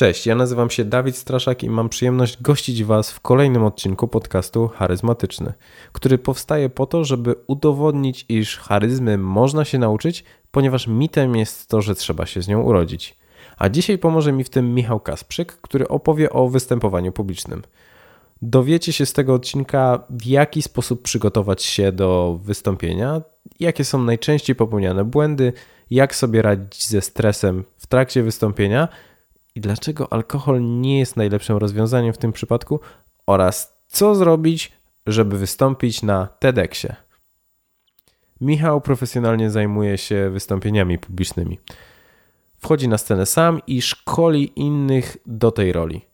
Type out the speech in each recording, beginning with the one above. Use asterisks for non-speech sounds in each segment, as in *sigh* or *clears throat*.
Cześć, ja nazywam się Dawid Straszak i mam przyjemność gościć Was w kolejnym odcinku podcastu Charyzmatyczny, który powstaje po to, żeby udowodnić, iż charyzmy można się nauczyć, ponieważ mitem jest to, że trzeba się z nią urodzić. A dzisiaj pomoże mi w tym Michał Kasprzyk, który opowie o występowaniu publicznym. Dowiecie się z tego odcinka, w jaki sposób przygotować się do wystąpienia, jakie są najczęściej popełniane błędy, jak sobie radzić ze stresem w trakcie wystąpienia dlaczego alkohol nie jest najlepszym rozwiązaniem w tym przypadku oraz co zrobić, żeby wystąpić na TEDxie. Michał profesjonalnie zajmuje się wystąpieniami publicznymi. Wchodzi na scenę sam i szkoli innych do tej roli.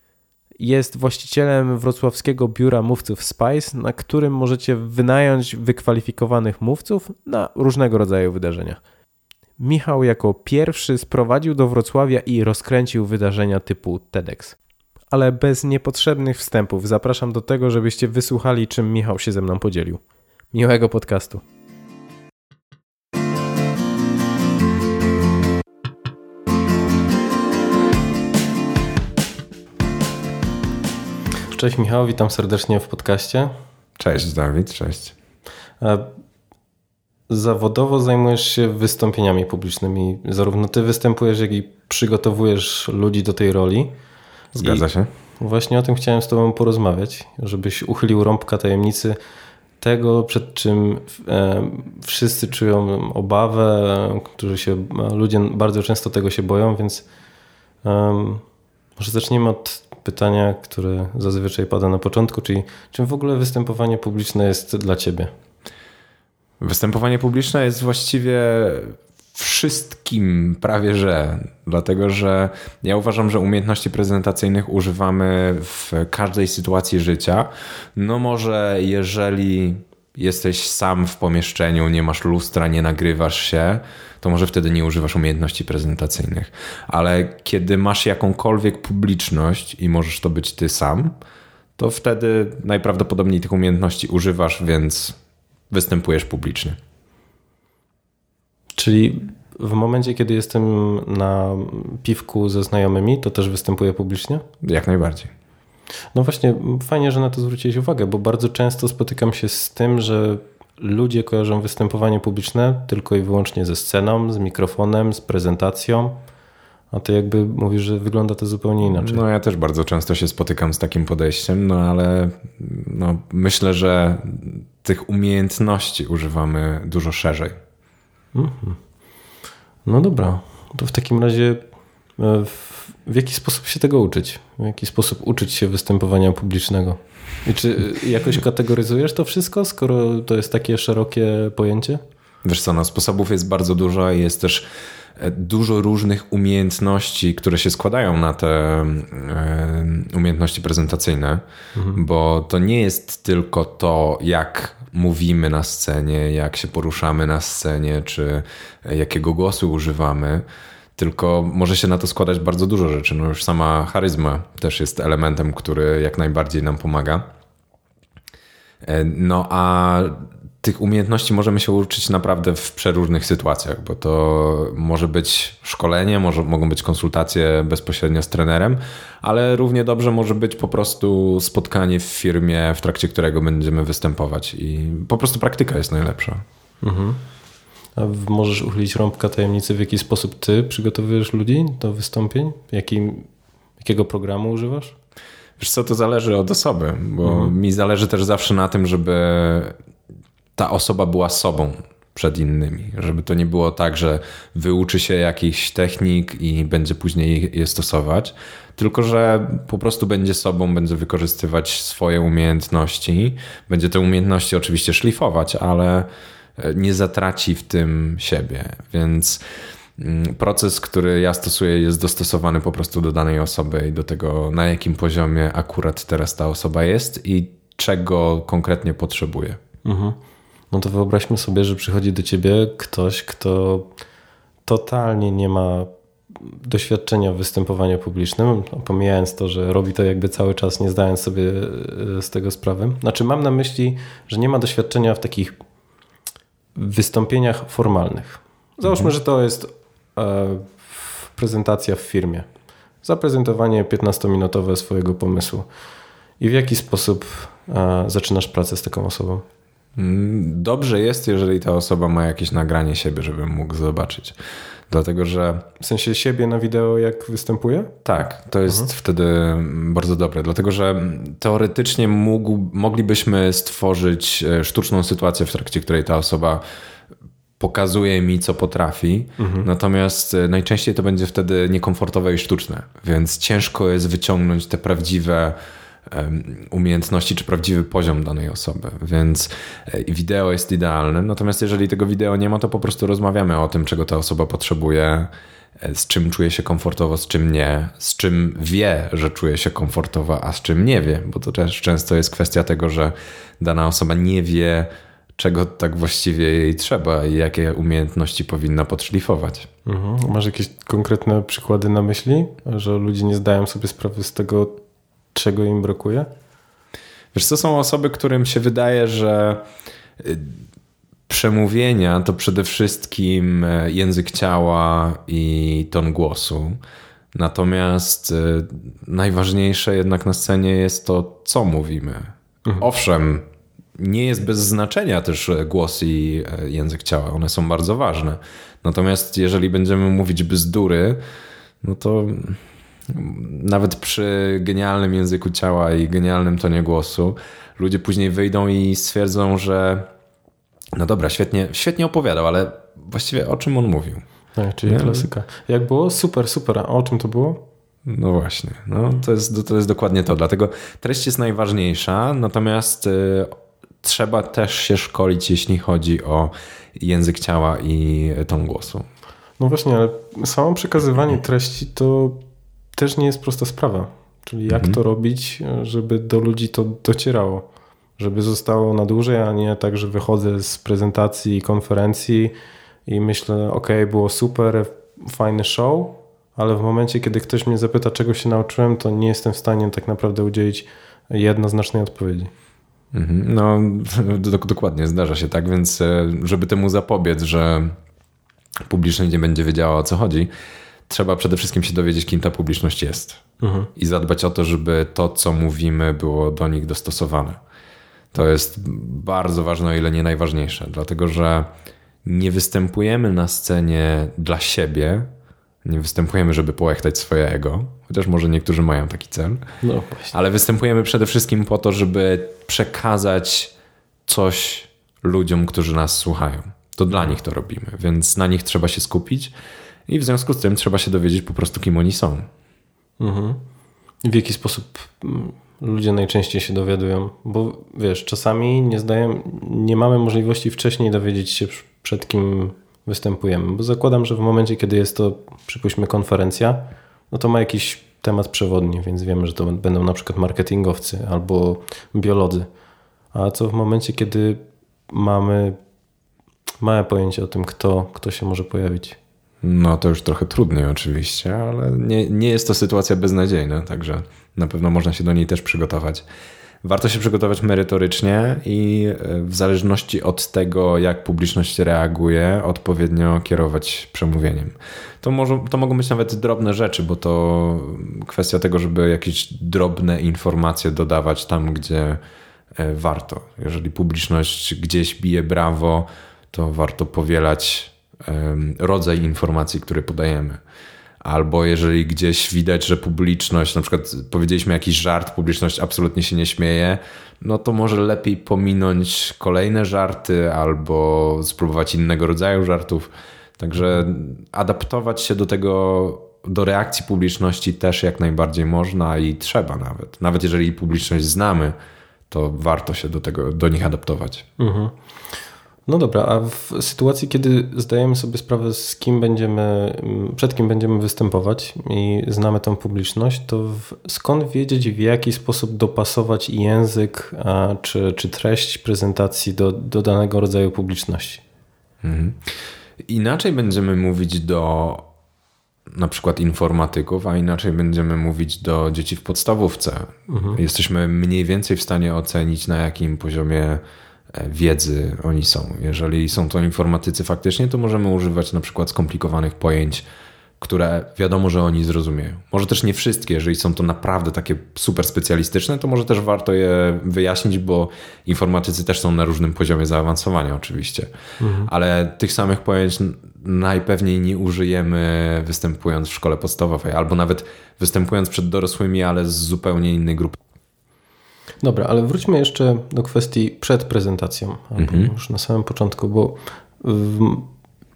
Jest właścicielem wrocławskiego biura mówców Spice, na którym możecie wynająć wykwalifikowanych mówców na różnego rodzaju wydarzenia. Michał jako pierwszy sprowadził do Wrocławia i rozkręcił wydarzenia typu TEDx. Ale bez niepotrzebnych wstępów zapraszam do tego, żebyście wysłuchali, czym Michał się ze mną podzielił. Miłego podcastu. Cześć Michał, witam serdecznie w podcaście. Cześć Dawid, cześć. Zawodowo zajmujesz się wystąpieniami publicznymi. Zarówno ty występujesz, jak i przygotowujesz ludzi do tej roli. Zgadza I się. Właśnie o tym chciałem z tobą porozmawiać, żebyś uchylił rąbka tajemnicy tego, przed czym e, wszyscy czują obawę, którzy się, ludzie bardzo często tego się boją, więc może zaczniemy od pytania, które zazwyczaj pada na początku, czyli czym w ogóle występowanie publiczne jest dla ciebie? Występowanie publiczne jest właściwie wszystkim prawie że, dlatego że ja uważam, że umiejętności prezentacyjnych używamy w każdej sytuacji życia. No może jeżeli jesteś sam w pomieszczeniu, nie masz lustra, nie nagrywasz się, to może wtedy nie używasz umiejętności prezentacyjnych. Ale kiedy masz jakąkolwiek publiczność i możesz to być ty sam, to wtedy najprawdopodobniej tych umiejętności używasz, więc występujesz publicznie. Czyli w momencie, kiedy jestem na piwku ze znajomymi, to też występuję publicznie? Jak najbardziej. No właśnie, fajnie, że na to zwróciłeś uwagę, bo bardzo często spotykam się z tym, że ludzie kojarzą występowanie publiczne tylko i wyłącznie ze sceną, z mikrofonem, z prezentacją. A ty jakby mówisz, że wygląda to zupełnie inaczej. No ja też bardzo często się spotykam z takim podejściem, no ale no, myślę, że tych umiejętności używamy dużo szerzej. Mhm. No dobra, to w takim razie e, w, jaki sposób się tego uczyć? W jaki sposób uczyć się występowania publicznego? I czy jakoś kategoryzujesz to wszystko, skoro to jest takie szerokie pojęcie? Wiesz co, no, sposobów jest bardzo dużo i jest też e, dużo różnych umiejętności, które się składają na te umiejętności prezentacyjne, mhm. bo to nie jest tylko to, jak mówimy na scenie, jak się poruszamy na scenie, czy jakiego głosu używamy, tylko może się na to składać bardzo dużo rzeczy. No już sama charyzma też jest elementem, który jak najbardziej nam pomaga. E, no a tych umiejętności możemy się uczyć naprawdę w przeróżnych sytuacjach, bo to może być szkolenie, może, mogą być konsultacje bezpośrednio z trenerem, ale równie dobrze może być po prostu spotkanie w firmie, w trakcie którego będziemy występować i po prostu praktyka jest najlepsza. Mhm. A możesz uchylić rąbka tajemnicy, w jaki sposób ty przygotowujesz ludzi do wystąpień? Jaki, jakiego programu używasz? Wiesz co, to zależy od osoby, bo mhm. mi zależy też zawsze na tym, żeby ta osoba była sobą przed innymi. Żeby to nie było tak, że wyuczy się jakichś technik i będzie później je stosować, tylko że po prostu będzie sobą, będzie wykorzystywać swoje umiejętności, będzie te umiejętności oczywiście szlifować, ale e, nie zatraci w tym siebie. Więc mm, proces, który ja stosuję, jest dostosowany po prostu do danej osoby i do tego, na jakim poziomie akurat teraz ta osoba jest i czego konkretnie potrzebuje. Mhm. No to wyobraźmy sobie, że przychodzi do ciebie ktoś, kto totalnie nie ma doświadczenia w występowaniu publicznym, pomijając to, że robi to jakby cały czas, nie zdając sobie e, z tego sprawy. Znaczy, mam na myśli, że nie ma doświadczenia w takich wystąpieniach formalnych. Załóżmy, mhm. że to jest e, prezentacja w firmie. zaprezentowanie 15-minutowe swojego pomysłu. I w jaki sposób e, zaczynasz pracę z taką osobą? Mm, dobrze jest, jeżeli ta osoba ma jakieś nagranie siebie, żebym mógł zobaczyć. Dlatego, że. W sensie siebie na wideo, jak występuje? Tak, to jest mhm. wtedy bardzo dobre, dlatego że teoretycznie mógł, moglibyśmy stworzyć e, sztuczną sytuację, w trakcie której ta osoba pokazuje mi, co potrafi, mhm. natomiast e, najczęściej to będzie wtedy niekomfortowe i sztuczne, więc ciężko jest wyciągnąć te prawdziwe umiejętności czy prawdziwy poziom danej osoby, więc e, wideo jest idealne. Natomiast jeżeli tego wideo nie ma, to po prostu rozmawiamy o tym, czego ta osoba potrzebuje, e, z czym czuje się komfortowo, z czym nie, z czym wie, że czuje się komfortowo, a z czym nie wie, bo to też często jest kwestia tego, że dana osoba nie wie, czego tak właściwie jej trzeba i jakie umiejętności powinna podszlifować. Mhm. Masz jakieś konkretne przykłady na myśli, że ludzie nie zdają sobie sprawy z tego, czego im brakuje? Wiesz, to są osoby, którym się wydaje, że y, przemówienia to przede wszystkim e, język ciała i ton głosu. Natomiast y, najważniejsze jednak na scenie jest to, co mówimy. Mhm. Owszem, nie jest bez znaczenia też głos i e, język ciała. One są bardzo ważne. Natomiast jeżeli będziemy mówić bzdury, no to nawet przy genialnym języku ciała i genialnym tonie głosu, ludzie później wyjdą i stwierdzą, że no dobra, świetnie, świetnie opowiadał, ale właściwie o czym on mówił? Tak, czyli nie? klasyka. Jak było? Super, super. A o czym to było? No właśnie, no, to, jest, to jest dokładnie to. Dlatego treść jest najważniejsza, natomiast y, trzeba też się szkolić, jeśli chodzi o język ciała i ton głosu. No właśnie, ale samo przekazywanie treści to też nie jest prosta sprawa. Czyli jak mhm. to robić, żeby do ludzi to docierało. Żeby zostało na dłużej, a nie tak, że wychodzę z prezentacji, konferencji i myślę, ok, było super, fajny show, ale w momencie, kiedy ktoś mnie zapyta, czego się nauczyłem, to nie jestem w stanie tak naprawdę udzielić jednoznacznej odpowiedzi. Mhm. No, *laughs* dokładnie, zdarza się tak, więc e, żeby temu zapobiec, że publiczność nie będzie wiedziała o co chodzi, trzeba przede wszystkim się dowiedzieć, kim ta publiczność jest mhm. i zadbać o to, żeby to, co mówimy, było do nich dostosowane. To jest bardzo ważne, o ile nie najważniejsze, dlatego że nie występujemy na scenie dla siebie, nie występujemy, żeby połechtać swoje ego, chociaż może niektórzy mają taki cel, no ale występujemy przede wszystkim po to, żeby przekazać coś ludziom, którzy nas słuchają. To dla nich to robimy, więc na nich trzeba się skupić i w związku z tym trzeba się dowiedzieć po prostu, kim oni są. Mhm. W jaki sposób mm, ludzie najczęściej się dowiadują? Bo wiesz, czasami nie zdają, nie mamy możliwości wcześniej dowiedzieć się przed kim występujemy, bo zakładam, że w momencie, kiedy jest to, przypuśćmy, konferencja, no to ma jakiś temat przewodni, więc wiemy, że to będą na przykład marketingowcy albo biolodzy. A co w momencie, kiedy mamy małe pojęcie o tym, kto, kto się może pojawić? No to już trochę trudniej oczywiście, ale nie, nie jest to sytuacja beznadziejna, także na pewno można się do niej też przygotować. Warto się przygotować merytorycznie i e, w zależności od tego, jak publiczność reaguje, odpowiednio kierować przemówieniem. To, może, to mogą być nawet drobne rzeczy, bo to kwestia tego, żeby jakieś drobne informacje dodawać tam, gdzie e, warto. Jeżeli publiczność gdzieś bije brawo, to warto powielać rodzaj informacji, które podajemy. Albo jeżeli gdzieś widać, że publiczność, na przykład powiedzieliśmy jakiś żart, publiczność absolutnie się nie śmieje, no to może lepiej pominąć kolejne żarty albo spróbować innego rodzaju żartów. Także adaptować się do tego, do reakcji publiczności też jak najbardziej można i trzeba nawet. Nawet jeżeli publiczność znamy, to warto się do tego, do nich adaptować. Mhm. No dobra, a w sytuacji, kiedy zdajemy sobie sprawę, z kim będziemy, przed kim będziemy występować i znamy tą publiczność, to skąd wiedzieć, w jaki sposób dopasować język a, czy, czy treść prezentacji do, do danego rodzaju publiczności? Mhm. Inaczej będziemy mówić do na przykład informatyków, a inaczej będziemy mówić do dzieci w podstawówce. Mhm. Jesteśmy mniej więcej w stanie ocenić, na jakim poziomie wiedzy oni są. Jeżeli są to informatycy faktycznie, to możemy używać na przykład skomplikowanych pojęć, które wiadomo, że oni zrozumieją. Może też nie wszystkie, jeżeli są to naprawdę takie super specjalistyczne, to może też warto je wyjaśnić, bo informatycy też są na różnym poziomie zaawansowania oczywiście. Mhm. Ale tych samych pojęć najpewniej nie użyjemy występując w szkole podstawowej, albo nawet występując przed dorosłymi, ale z zupełnie innej grupy. Dobra, ale wróćmy jeszcze do kwestii przed prezentacją, albo mhm. już na samym początku, bo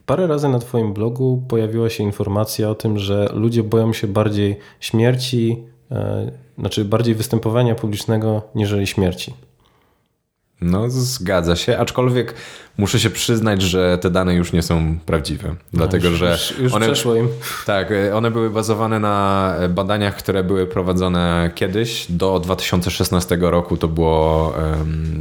parę razy na Twoim blogu pojawiła się informacja o tym, że ludzie boją się bardziej śmierci, e, znaczy bardziej występowania publicznego niżeli śmierci. No, zgadza się, aczkolwiek muszę się przyznać, że te dane już nie są prawdziwe. No, dlatego, już, że już, one, przeszło im. Tak, e, one były bazowane na badaniach, które były prowadzone kiedyś. Do 2016 roku to było,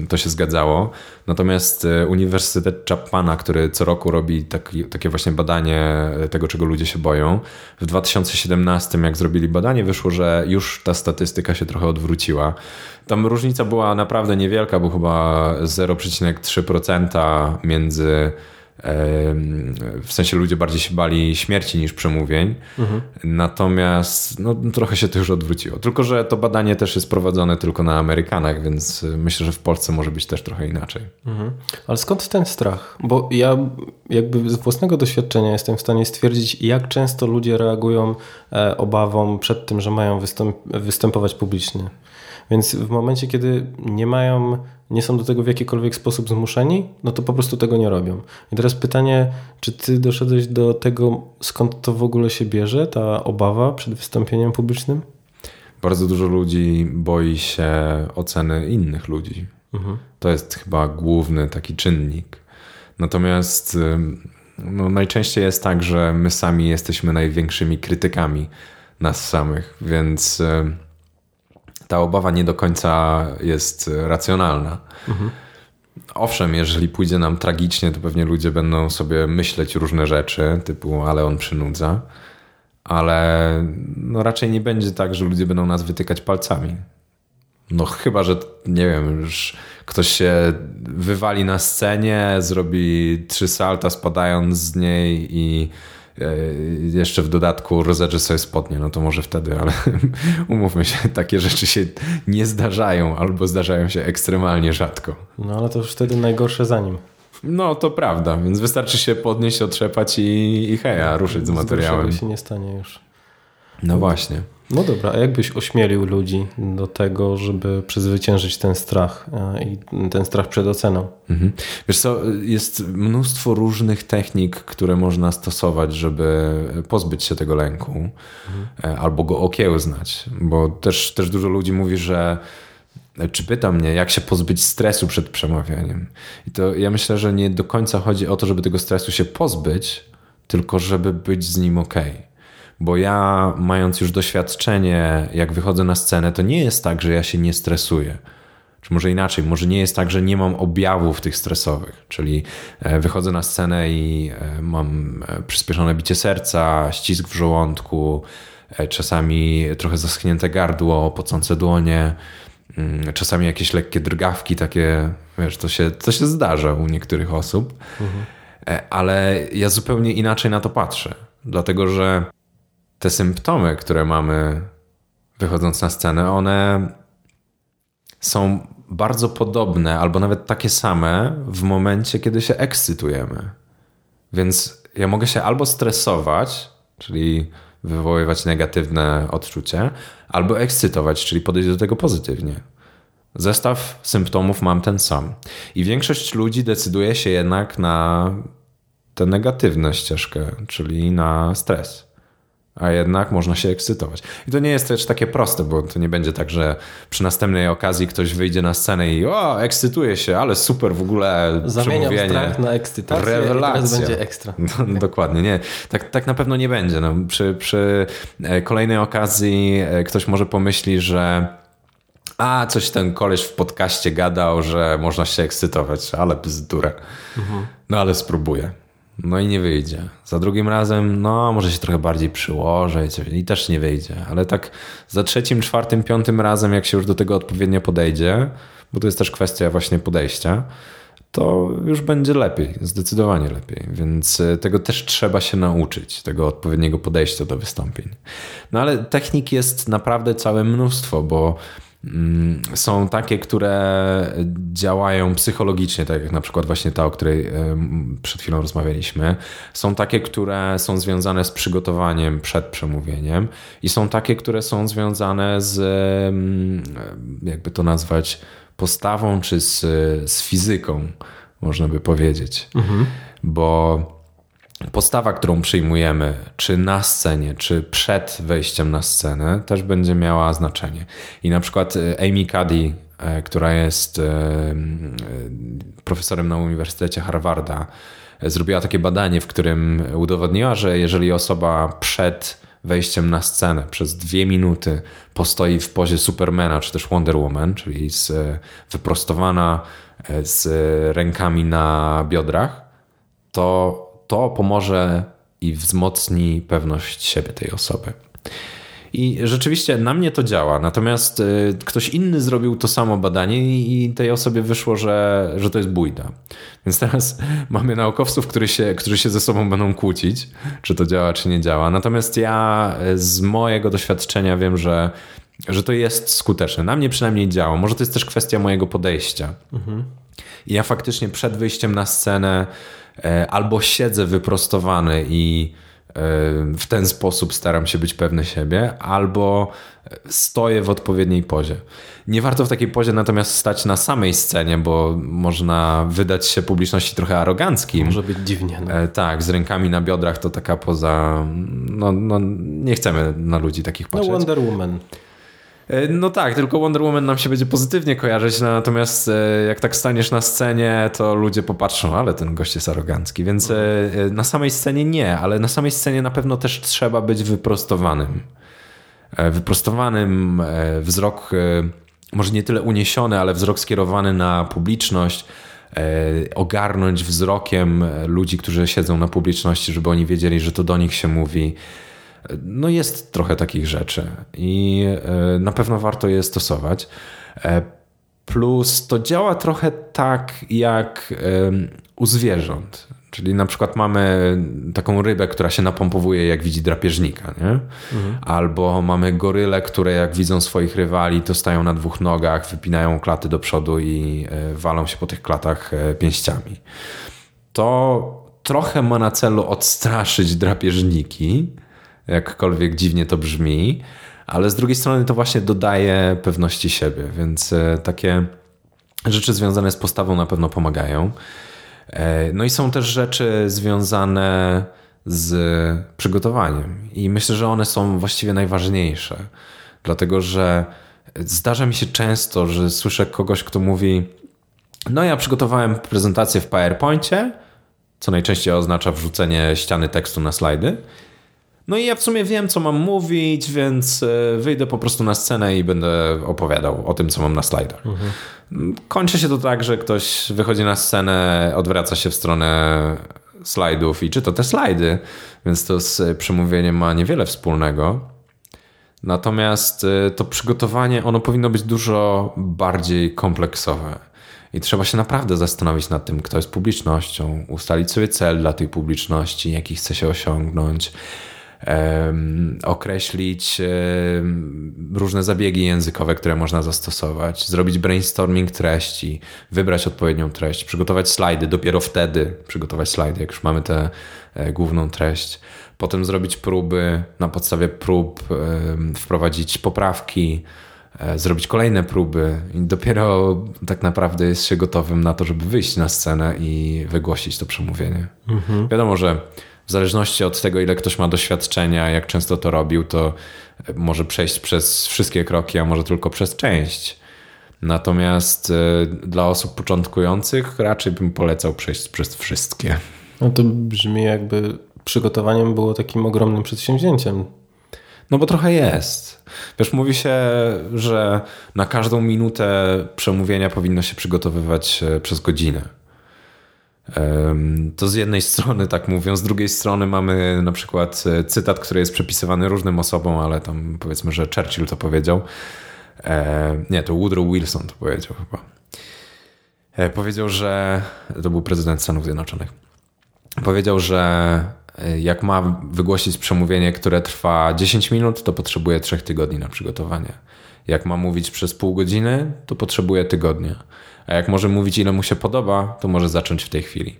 to się zgadzało. Natomiast e, Uniwersytet Chapmana, który co roku robi taki, takie właśnie badanie tego, czego ludzie się boją, w 2017, jak zrobili badanie, wyszło, że już ta statystyka się trochę odwróciła. Tam różnica była naprawdę niewielka, bo chyba 0,3% między w sensie ludzie bardziej się bali śmierci niż przemówień. Mhm. Natomiast no, trochę się to już odwróciło. Tylko, że to badanie też jest prowadzone tylko na Amerykanach, więc myślę, że w Polsce może być też trochę inaczej. Mhm. Ale skąd ten strach? Bo ja jakby z własnego doświadczenia jestem w stanie stwierdzić, jak często ludzie reagują e, obawą przed tym, że mają występ występować publicznie. Więc w momencie, kiedy nie mają, nie są do tego w jakikolwiek sposób zmuszeni, no to po prostu tego nie robią. I teraz pytanie, czy ty doszedłeś do tego, skąd to w ogóle się bierze, ta obawa przed wystąpieniem publicznym? Bardzo dużo ludzi boi się oceny innych ludzi. Mhm. To jest chyba główny taki czynnik. Natomiast no, najczęściej jest tak, że my sami jesteśmy największymi krytykami nas samych, więc ta obawa nie do końca jest racjonalna. Mhm. Owszem, jeżeli pójdzie nam tragicznie, to pewnie ludzie będą sobie myśleć różne rzeczy, typu ale on przynudza, ale no raczej nie będzie tak, że ludzie będą nas wytykać palcami. No chyba, że nie wiem, już ktoś się wywali na scenie, zrobi trzy salta spadając z niej i E, jeszcze w dodatku rozedrze sobie spodnie, no to może wtedy, ale *laughs* umówmy się, takie rzeczy się nie zdarzają albo zdarzają się ekstremalnie rzadko. No ale to już wtedy najgorsze za nim. No to prawda, więc wystarczy się podnieść, otrzepać i, i heja, ruszyć z materiałem. Z się nie stanie już. No właśnie. No dobra, a jakbyś ośmielił ludzi do tego, żeby przezwyciężyć ten strach e, i ten strach przed oceną? Mhm. Wiesz co, jest mnóstwo różnych technik, które można stosować, żeby pozbyć się tego lęku mhm. albo go okiełznać, bo też, też dużo ludzi mówi, że czy pyta mnie, jak się pozbyć stresu przed przemawianiem. I to ja myślę, że nie do końca chodzi o to, żeby tego stresu się pozbyć, tylko żeby być z nim ok bo ja, mając już doświadczenie, jak wychodzę na scenę, to nie jest tak, że ja się nie stresuję. Czy może inaczej, może nie jest tak, że nie mam objawów tych stresowych, czyli e, wychodzę na scenę i e, mam e, przyspieszone bicie serca, ścisk w żołądku, czasami trochę zaschnięte gardło, pocące dłonie, mm, czasami jakieś lekkie drgawki, takie, wiesz, to się, to się zdarza u niektórych osób, mhm. ale ja zupełnie inaczej na to patrzę, dlatego że te symptomy, które mamy wychodząc na scenę, one są bardzo podobne, albo nawet takie same w momencie, kiedy się ekscytujemy. Więc ja mogę się albo stresować, czyli wywoływać negatywne odczucie, albo ekscytować, czyli podejść do tego pozytywnie. Zestaw symptomów mam ten sam. I większość ludzi decyduje się jednak na tę negatywną ścieżkę, czyli na stres a jednak można się ekscytować. I to nie jest też takie proste, bo to nie będzie tak, że przy następnej okazji ktoś wyjdzie na scenę i o, ekscytuje się, ale super w ogóle Zamieniam strach na ekscytację Rewelacja. teraz będzie ekstra. *laughs* No, dokładnie, nie. Tak, tak na pewno nie będzie. No, przy, przy e, kolejnej okazji e, ktoś może pomyśli, że a, coś ten koleś w podcaście gadał, że można się ekscytować, ale bzdura. Mhm. No ale spróbuję. No i nie wyjdzie. Za drugim razem, no może się trochę bardziej przyłożę i, też nie wyjdzie. Ale tak za trzecim, czwartym, piątym razem, jak się już do tego odpowiednio podejdzie, bo to jest też kwestia właśnie podejścia, to już będzie lepiej, zdecydowanie lepiej. Więc e, tego też trzeba się nauczyć, tego odpowiedniego podejścia do wystąpień. No ale technik jest naprawdę całe mnóstwo, bo są takie, które działają psychologicznie, tak jak na przykład właśnie ta, o której przed chwilą rozmawialiśmy. Są takie, które są związane z przygotowaniem przed przemówieniem i są takie, które są związane z, jakby to nazwać, postawą czy z, z fizyką, można by powiedzieć. Mhm. Bo postawa, którą przyjmujemy, czy na scenie, czy przed wejściem na scenę, też będzie miała znaczenie. I na przykład e, Amy Cuddy, e, która jest e, profesorem na Uniwersytecie Harvarda, zrobiła takie badanie, w którym udowodniła, że jeżeli osoba przed wejściem na scenę przez dwie minuty postoi w pozie Supermana czy też Wonder Woman, czyli z, wyprostowana z rękami na biodrach, to to pomoże i wzmocni pewność siebie tej osoby. I rzeczywiście na mnie to działa, natomiast y, ktoś inny zrobił to samo badanie i tej osobie wyszło, że, że to jest bójda. Więc teraz *laughs* mamy naukowców, którzy się, którzy się ze sobą będą kłócić, czy to działa, czy nie działa. Natomiast ja z mojego doświadczenia wiem, że, że to jest skuteczne. Na mnie przynajmniej działa. Może to jest też kwestia mojego podejścia. Mhm. I ja faktycznie przed wyjściem na scenę albo siedzę wyprostowany i w ten sposób staram się być pewny siebie, albo stoję w odpowiedniej pozie. Nie warto w takiej pozie natomiast stać na samej scenie, bo można wydać się publiczności trochę aroganckim. Może być dziwnie. No. E, tak, z rękami na biodrach to taka poza. No, no, nie chcemy na ludzi takich no, patrzeć. No Wonder Woman. E, no tak, tylko Wonder Woman nam się będzie pozytywnie kojarzyć, natomiast e, jak tak staniesz na scenie, to ludzie popatrzą, ale ten gość jest arogancki, więc e, na samej scenie nie, ale na samej scenie na pewno też trzeba być wyprostowanym. Wyprostowanym, wzrok może nie tyle uniesiony, ale wzrok skierowany na publiczność, ogarnąć wzrokiem ludzi, którzy siedzą na publiczności, żeby oni wiedzieli, że to do nich się mówi. No jest trochę takich rzeczy i e, na pewno warto je stosować. E, plus to działa trochę tak jak u zwierząt. Czyli na przykład mamy taką rybę, która się napompowuje, jak widzi drapieżnika, nie? Mhm. Albo mamy goryle, które jak widzą swoich rywali, to stają na dwóch nogach, wypinają klaty do przodu i e, walą się po tych klatach pięściami. To trochę ma na celu odstraszyć drapieżniki, jakkolwiek dziwnie to brzmi, ale z drugiej strony to właśnie dodaje pewności siebie, więc e, takie rzeczy związane z postawą na pewno pomagają. E, no i są też rzeczy związane z przygotowaniem i myślę, że one są właściwie najważniejsze, dlatego że zdarza mi się często, że słyszę kogoś, kto mówi: No, ja przygotowałem prezentację w PowerPoincie, co najczęściej oznacza wrzucenie ściany tekstu na slajdy. No i ja w sumie wiem, co mam mówić, więc e, wyjdę po prostu na scenę i będę opowiadał o tym, co mam na slajdach. Mhm. Kończy się to tak, że ktoś wychodzi na scenę, odwraca się w stronę slajdów i czyta te slajdy, więc to z przemówieniem ma niewiele wspólnego. Natomiast e, to przygotowanie, ono powinno być dużo bardziej kompleksowe. I trzeba się naprawdę zastanowić nad tym, kto jest publicznością, ustalić sobie cel dla tej publiczności, jaki chce się osiągnąć, określić różne zabiegi językowe, które można zastosować, zrobić brainstorming treści, wybrać odpowiednią treść, przygotować slajdy, dopiero wtedy przygotować slajdy, jak już mamy tę e, główną treść. Potem zrobić próby, na podstawie prób wprowadzić poprawki, e, zrobić kolejne próby i dopiero tak naprawdę jest się gotowym na to, żeby wyjść na scenę i wygłosić to przemówienie. Mhm. Wiadomo, że w zależności od tego, ile ktoś ma doświadczenia, jak często to robił, to może przejść przez wszystkie kroki, a może tylko przez część. Natomiast e, dla osób początkujących raczej bym polecał przejść przez wszystkie. No to brzmi jakby przygotowaniem było takim ogromnym przedsięwzięciem. No bo trochę jest. Wiesz, mówi się, że na każdą minutę przemówienia powinno się przygotowywać e, przez godzinę. To z jednej strony tak mówią, z drugiej strony mamy na przykład e, cytat, który jest przepisywany różnym osobom, ale tam powiedzmy, że Churchill to powiedział. E, nie, to Woodrow Wilson to powiedział chyba. E, powiedział, że to był prezydent Stanów Zjednoczonych. Powiedział, że jak ma wygłosić przemówienie, które trwa 10 minut, to potrzebuje 3 tygodni na przygotowanie. Jak ma mówić przez pół godziny, to potrzebuje tygodnia. A jak może mówić, ile mu się podoba, to może zacząć w tej chwili.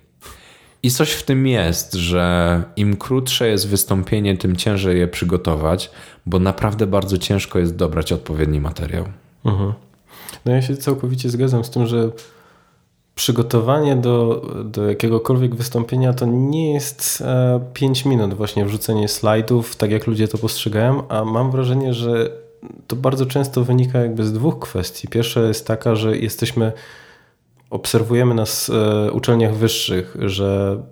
I coś w tym jest, że im krótsze jest wystąpienie, tym ciężej je przygotować, bo naprawdę bardzo ciężko jest dobrać odpowiedni materiał. Mhm. No ja się całkowicie zgadzam z tym, że przygotowanie do, do jakiegokolwiek wystąpienia to nie jest 5 e, minut, właśnie wrzucenie slajdów, tak jak ludzie to postrzegają, a mam wrażenie, że to bardzo często wynika jakby z dwóch kwestii. Pierwsza jest taka, że jesteśmy, obserwujemy na e, uczelniach wyższych, że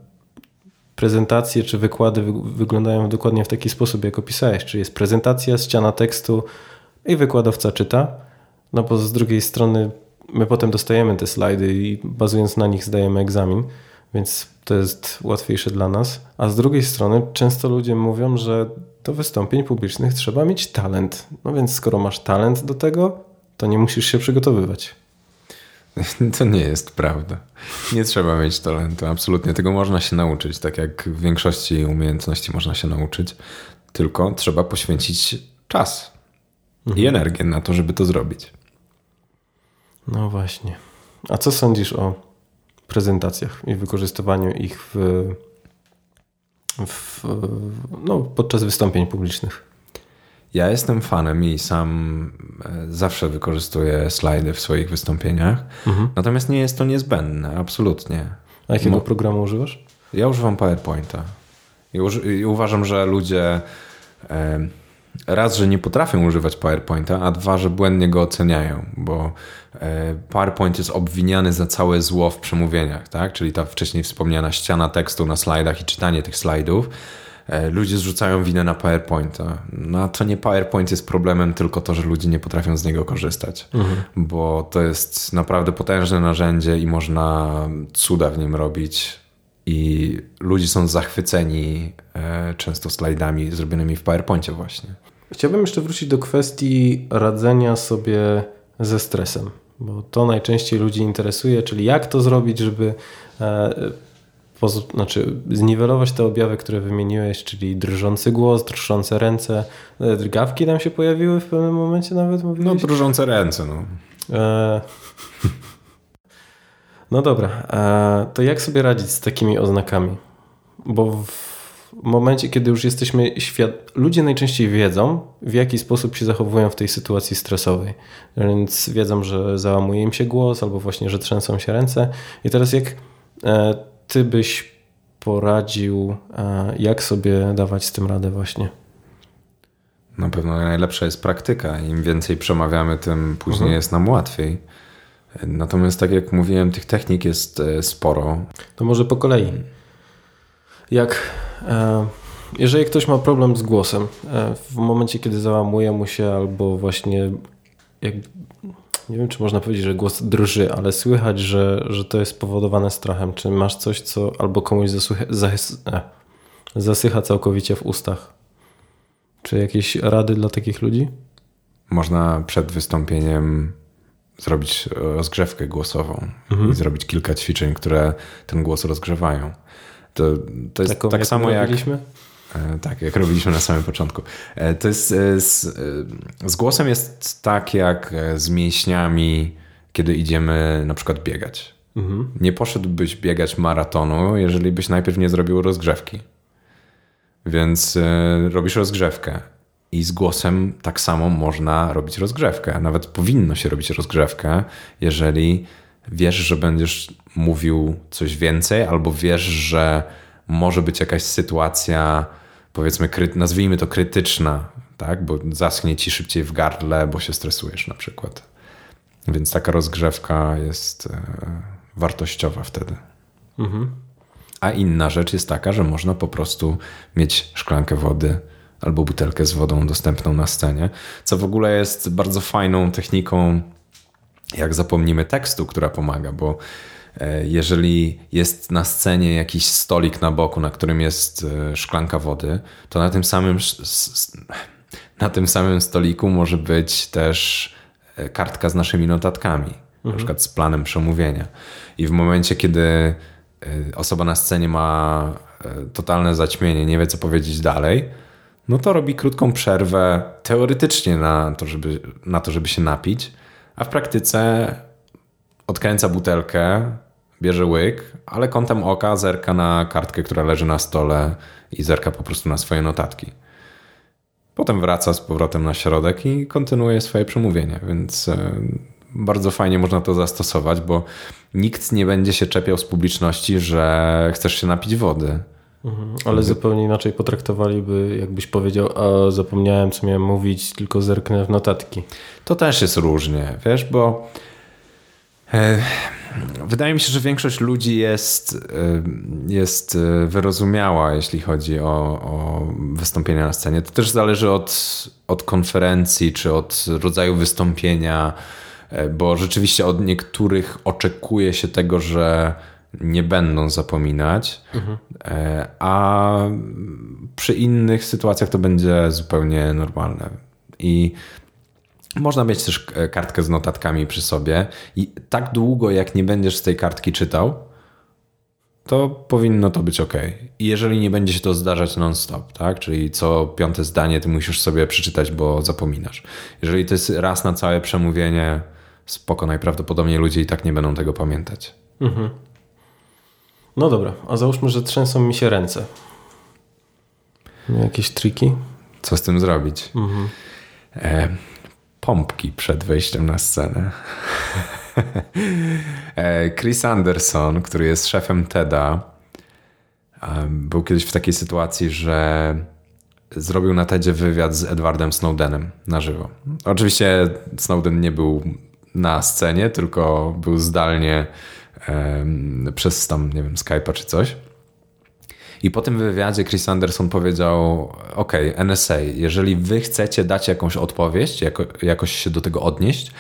prezentacje czy wykłady wyglądają dokładnie w taki sposób, jak opisałeś, czyli jest prezentacja, ściana tekstu i wykładowca czyta, no bo z drugiej strony my potem dostajemy te slajdy i bazując na nich zdajemy egzamin, więc to jest łatwiejsze dla nas. A z drugiej strony często ludzie mówią, że do wystąpień publicznych trzeba mieć talent. No więc skoro masz talent do tego, to nie musisz się przygotowywać. *laughs* To nie jest prawda. Nie trzeba mieć talentu. Absolutnie tego można się nauczyć. Tak jak w większości umiejętności można się nauczyć. Tylko trzeba poświęcić czas mhm. i energię na to, żeby to zrobić. No właśnie. A co sądzisz o prezentacjach i wykorzystywaniu ich w, w, no, podczas wystąpień publicznych? Ja jestem fanem i sam e, zawsze wykorzystuję slajdy w swoich wystąpieniach. Mhm. Natomiast nie jest to niezbędne, absolutnie. A jakiego Mo programu używasz? Ja używam PowerPointa. I, I uważam, że ludzie raz, że nie potrafią używać PowerPointa, a dwa, że błędnie go oceniają, bo e, PowerPoint jest obwiniany za całe zło w przemówieniach, tak? czyli ta wcześniej wspomniana ściana tekstu na slajdach i czytanie tych slajdów. E, ludzie zrzucają winę na PowerPointa. No a to nie PowerPoint jest problemem, tylko to, że ludzie nie potrafią z niego korzystać, mhm. bo to jest naprawdę potężne narzędzie i można cuda w nim robić i ludzie są zachwyceni e, często slajdami zrobionymi w PowerPoincie właśnie. Chciałbym jeszcze wrócić do kwestii radzenia sobie ze stresem, bo to najczęściej ludzi interesuje, czyli jak to zrobić, żeby e, znaczy zniwelować te objawy, które wymieniłeś, czyli drżący głos, drżące ręce. E, drgawki tam się pojawiły w pewnym momencie nawet? Mówiłeś? No drżące ręce, no. E... No dobra, e... to jak sobie radzić z takimi oznakami? Bo w momencie, kiedy już jesteśmy świat... Ludzie najczęściej wiedzą, w jaki sposób się zachowują w tej sytuacji stresowej. Więc wiedzą, że załamuje im się głos, albo właśnie, że trzęsą się ręce. I teraz jak e, ty byś poradził, e, jak sobie dawać z tym radę właśnie? Na pewno najlepsza jest praktyka. Im więcej przemawiamy, tym później mhm. jest nam łatwiej. Natomiast tak jak mówiłem, tych technik jest e, sporo. To może po kolei. Jak e, jeżeli ktoś ma problem z głosem, w momencie kiedy załamuje mu się albo właśnie jak, nie wiem, czy można powiedzieć, że głos drży, ale słychać, że, że to jest spowodowane strachem. Czy masz coś, co albo komuś zas, e, zasycha całkowicie w ustach? Czy jakieś rady dla takich ludzi? Można przed wystąpieniem zrobić rozgrzewkę głosową mhm. i zrobić kilka ćwiczeń, które ten głos rozgrzewają. To, to jest Taką, tak samo jak. Robiliśmy? E, tak, jak robiliśmy na samym początku. E, to jest e, z, z głosem jest tak jak z mięśniami, kiedy idziemy na przykład biegać. Mhm. Nie poszedłbyś biegać maratonu, jeżeli byś najpierw nie zrobił rozgrzewki. Więc robisz rozgrzewkę. I z głosem tak samo można robić rozgrzewkę. Nawet powinno się robić rozgrzewkę, jeżeli wiesz, że będziesz mówił coś więcej, albo wiesz, że może być jakaś sytuacja, powiedzmy, nazwijmy to krytyczna, tak? bo zaschnie ci szybciej w gardle, bo się stresujesz na przykład. Więc taka rozgrzewka jest e, wartościowa wtedy. Mhm. A inna rzecz jest taka, że można po prostu mieć szklankę wody albo butelkę z wodą dostępną na scenie, co w ogóle jest bardzo fajną techniką, jak zapomnimy tekstu, która pomaga, bo E, jeżeli jest na scenie jakiś stolik na boku, na którym jest e, szklanka wody, to na tym samym, na tym samym stoliku może być też e, kartka z naszymi notatkami. na przykład z planem przemówienia. I w momencie, kiedy osoba na scenie ma totalne zaćmienie, nie wie co powiedzieć dalej, no to robi krótką przerwę teoretycznie na to, żeby, na to, żeby się napić, a w praktyce odkręca butelkę, bierze łyk, ale kątem oka zerka na kartkę, która leży na stole i zerka po prostu na swoje notatki. Potem wraca z powrotem na środek i kontynuuje swoje przemówienie, więc e, bardzo fajnie można to zastosować, bo nikt nie będzie się czepiał z publiczności, że chcesz się napić wody. Mhm, ale zupełnie inaczej potraktowaliby, jakbyś powiedział, a zapomniałem, co miałem mówić, tylko zerknę w notatki. To też jest różnie, wiesz, bo e, wydaje mi się, że większość ludzi jest, e, jest e, wyrozumiała, jeśli chodzi o, o wystąpienia na scenie. To też zależy od, od konferencji czy od rodzaju wystąpienia, bo rzeczywiście od niektórych oczekuje się tego, że nie będą zapominać, mhm. a przy innych sytuacjach to będzie zupełnie normalne. I można mieć też e, kartkę z notatkami przy sobie i tak długo, jak nie będziesz z tej kartki czytał, to powinno to być ok. I jeżeli nie będzie się to zdarzać non-stop, tak? czyli co piąte zdanie ty musisz sobie przeczytać, bo zapominasz. Jeżeli to jest raz na całe przemówienie, spoko, najprawdopodobniej ludzie i tak nie będą tego pamiętać. Mhm. No dobra, a załóżmy, że trzęsą mi się ręce. Jakieś triki? Co z tym zrobić? Mhm. E, pompki przed wejściem na scenę. e, Chris Anderson, który jest szefem TEDa, był kiedyś w takiej sytuacji, że zrobił na TEDzie wywiad z Edwardem Snowdenem na żywo. Oczywiście Snowden nie był na scenie, tylko był zdalnie przez tam, nie wiem, Skype'a czy coś. I po tym wywiadzie Chris Anderson powiedział: OK, NSA, jeżeli wy chcecie dać jakąś odpowiedź, jako, jakoś się do tego odnieść,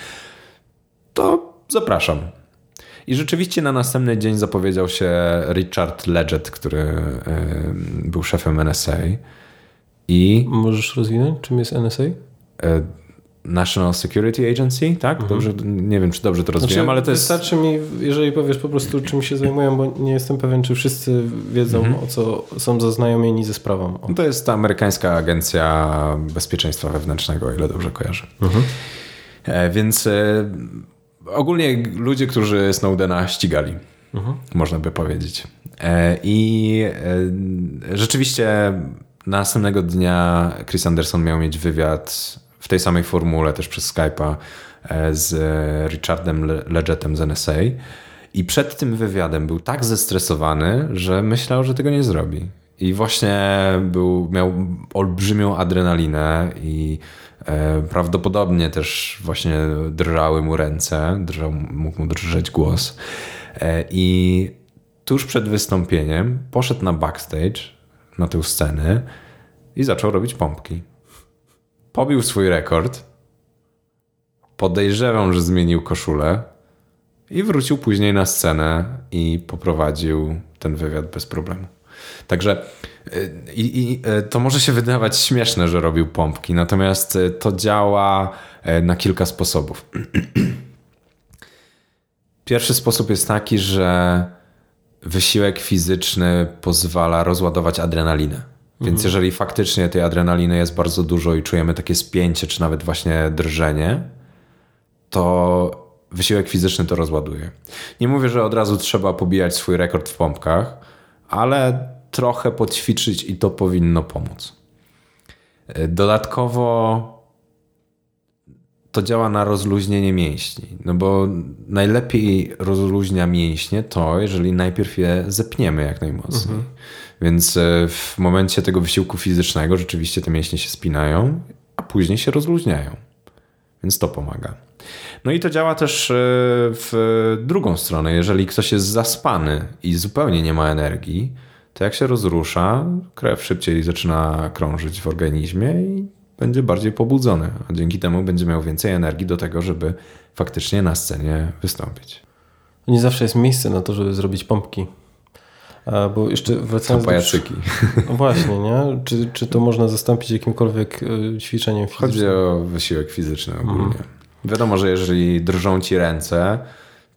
to zapraszam. I rzeczywiście na następny dzień zapowiedział się Richard Leggett, który był szefem NSA. I możesz rozwinąć, czym jest NSA? National Security Agency, tak? Mhm. Dobrze, nie wiem, czy dobrze to rozumiem, znaczy, ale to jest... Wystarczy mi, jeżeli powiesz po prostu, czym się zajmują, bo nie jestem pewien, czy wszyscy wiedzą, mhm. o co są zaznajomieni ze sprawą. To jest ta amerykańska agencja bezpieczeństwa wewnętrznego, o ile dobrze kojarzę. Mhm. E, więc e, ogólnie ludzie, którzy Snowdena ścigali, mhm. można by powiedzieć. E, I rzeczywiście następnego dnia Chris Anderson miał mieć wywiad w tej samej formule też przez Skype'a e, z Richardem Legettem z NSA. I przed tym wywiadem był tak zestresowany, że myślał, że tego nie zrobi. I właśnie był, miał olbrzymią adrenalinę i e, prawdopodobnie też właśnie drżały mu ręce, drżał, mógł mu drżeć głos. E, I tuż przed wystąpieniem poszedł na backstage, na tę scenę i zaczął robić pompki pobił swój rekord. Podejrzewam, że zmienił koszulę i wrócił później na scenę i poprowadził ten wywiad bez problemu. Także y, i, i, y, to może się wydawać śmieszne, że robił pompki, natomiast y, to działa na kilka sposobów. *clears throat* Pierwszy sposób jest taki, że wysiłek fizyczny pozwala rozładować adrenalinę. Więc mhm. jeżeli faktycznie tej adrenaliny jest bardzo dużo i czujemy takie spięcie, czy nawet właśnie drżenie, to wysiłek fizyczny to rozładuje. Nie mówię, że od razu trzeba pobijać swój rekord w pompkach, ale trochę poćwiczyć i to powinno pomóc. Dodatkowo to działa na rozluźnienie mięśni, no bo najlepiej rozluźnia mięśnie to, jeżeli najpierw je zepniemy jak najmocniej. Mhm. Więc e, w momencie tego wysiłku fizycznego rzeczywiście te mięśnie się spinają, a później się rozluźniają. Więc to pomaga. No i to działa też e, w drugą stronę. Jeżeli ktoś jest zaspany i zupełnie nie ma energii, to jak się rozrusza, krew szybciej zaczyna krążyć w organizmie i będzie bardziej pobudzony, a dzięki temu będzie miał więcej energii do tego, żeby faktycznie na scenie wystąpić. Nie zawsze jest miejsce na to, żeby zrobić pompki. Bo jeszcze wracając do... pajacyki. No właśnie, nie? Czy, czy to można zastąpić jakimkolwiek e, ćwiczeniem fizycznym? Chodzi o wysiłek fizyczny ogólnie. Mhm. Wiadomo, że jeżeli drżą ci ręce,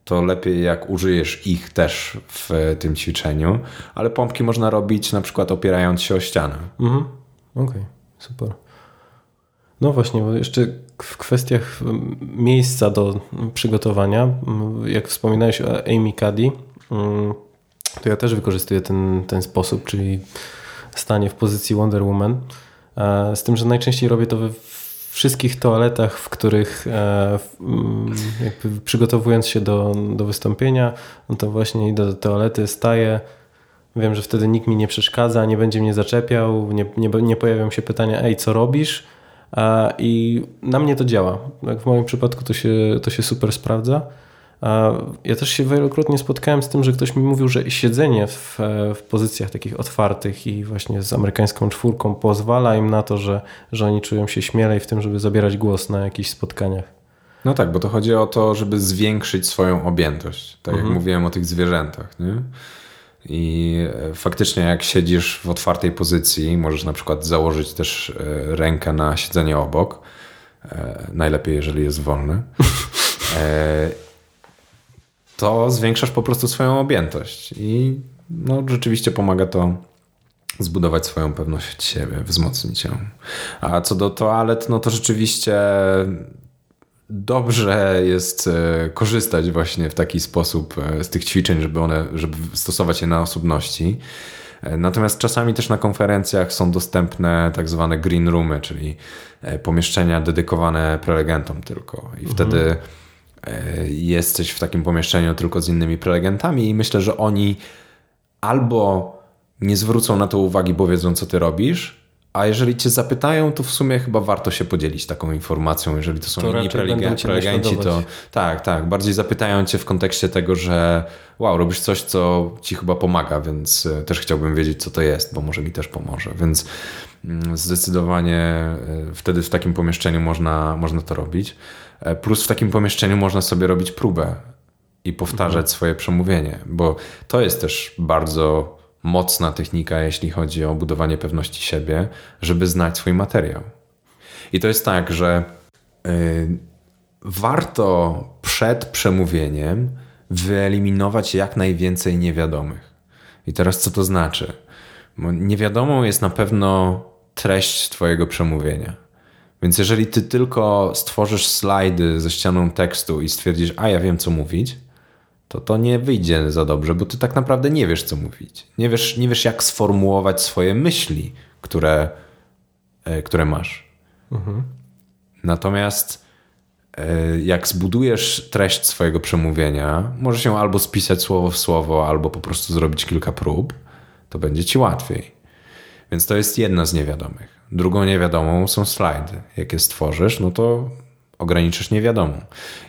to lepiej jak użyjesz ich też w tym ćwiczeniu, ale pompki można robić na przykład opierając się o ścianę. Mhm. Okej, okay, super. No właśnie, bo jeszcze w kwestiach miejsca do przygotowania, jak wspominałeś o Amy Cuddy, to ja też wykorzystuję ten, ten sposób, czyli stanie w pozycji Wonder Woman. Z tym, że najczęściej robię to we wszystkich toaletach, w których e, jakby przygotowując się do, do wystąpienia, no to właśnie idę do toalety, staję. Wiem, że wtedy nikt mi nie przeszkadza, nie będzie mnie zaczepiał, nie, nie, nie pojawią się pytania, ej, co robisz? I na mnie to działa. Jak w moim przypadku to się, to się super sprawdza. Ja też się wielokrotnie spotkałem z tym, że ktoś mi mówił, że siedzenie w, w pozycjach takich otwartych i właśnie z amerykańską czwórką pozwala im na to, że, że oni czują się śmielej w tym, żeby zabierać głos na jakichś spotkaniach. No tak, bo to chodzi o to, żeby zwiększyć swoją objętość. Tak mhm. jak mówiłem o tych zwierzętach. Nie? I e, faktycznie, jak siedzisz w otwartej pozycji, możesz na przykład założyć też e, rękę na siedzenie obok. E, najlepiej, jeżeli jest wolny. *laughs* To zwiększasz po prostu swoją objętość. I no, rzeczywiście pomaga to zbudować swoją pewność siebie, wzmocnić ją. A co do toalet, no to rzeczywiście dobrze jest e, korzystać właśnie w taki sposób e, z tych ćwiczeń, żeby one, żeby stosować je na osobności. E, natomiast czasami też na konferencjach są dostępne tak zwane green roomy, czyli pomieszczenia dedykowane prelegentom tylko. I mhm. wtedy jesteś w takim pomieszczeniu tylko z innymi prelegentami i myślę, że oni albo nie zwrócą na to uwagi, bo wiedzą, co ty robisz, a jeżeli cię zapytają, to w sumie chyba warto się podzielić taką informacją, jeżeli to są to inni prelegenci, prelegenci to tak, tak, bardziej zapytają cię w kontekście tego, że wow, robisz coś, co ci chyba pomaga, więc e, też chciałbym wiedzieć, co to jest, bo może mi też pomoże, więc mm, zdecydowanie e, wtedy w takim pomieszczeniu można, można to robić. E, plus w takim pomieszczeniu można sobie robić próbę i powtarzać mhm. swoje przemówienie, bo to jest też bardzo mocna technika, jeśli chodzi o budowanie pewności siebie, żeby znać swój materiał. I to jest tak, że yy, warto przed przemówieniem wyeliminować jak najwięcej niewiadomych. I teraz co to znaczy? Bo niewiadomą jest na pewno treść Twojego przemówienia. Więc jeżeli Ty tylko stworzysz slajdy ze ścianą tekstu i stwierdzisz, a ja wiem co mówić, to to nie wyjdzie za dobrze, bo ty tak naprawdę nie wiesz, co mówić. Nie wiesz, nie wiesz jak sformułować swoje myśli, które, e, które masz. Mhm. Natomiast e, jak zbudujesz treść swojego przemówienia, możesz ją albo spisać słowo w słowo, albo po prostu zrobić kilka prób, to będzie ci łatwiej. Więc to jest jedna z niewiadomych. Drugą niewiadomą są slajdy. Jak je stworzysz, no to ograniczysz niewiadomą.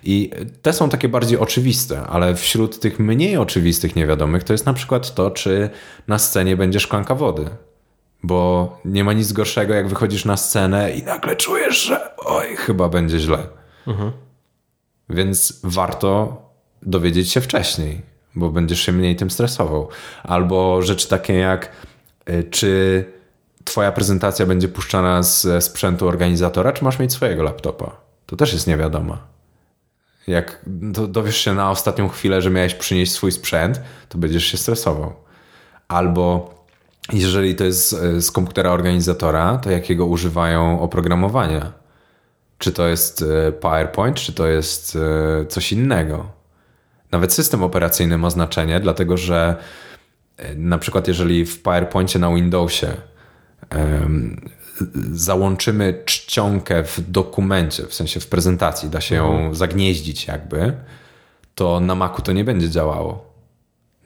I te są takie bardziej oczywiste, ale wśród tych mniej oczywistych niewiadomych to jest na przykład to, czy na scenie będzie szklanka wody. Bo nie ma nic gorszego, jak wychodzisz na scenę i nagle czujesz, że oj, chyba będzie źle. Mhm. Więc warto dowiedzieć się wcześniej, bo będziesz się mniej tym stresował. Albo rzeczy takie jak, y, czy Twoja prezentacja będzie puszczana ze sprzętu organizatora, czy masz mieć swojego laptopa? to też jest niewiadoma. Jak dowiesz się na ostatnią chwilę, że miałeś przynieść swój sprzęt, to będziesz się stresował. Albo jeżeli to jest z komputera organizatora, to jakiego używają oprogramowania? Czy to jest e, PowerPoint, czy to jest e, coś innego? Nawet system operacyjny ma znaczenie, dlatego że e, na przykład jeżeli w PowerPoincie na Windowsie załączymy czcionkę w dokumencie, w sensie w prezentacji, da się ją mhm. zagnieździć jakby, to na Macu to nie będzie działało.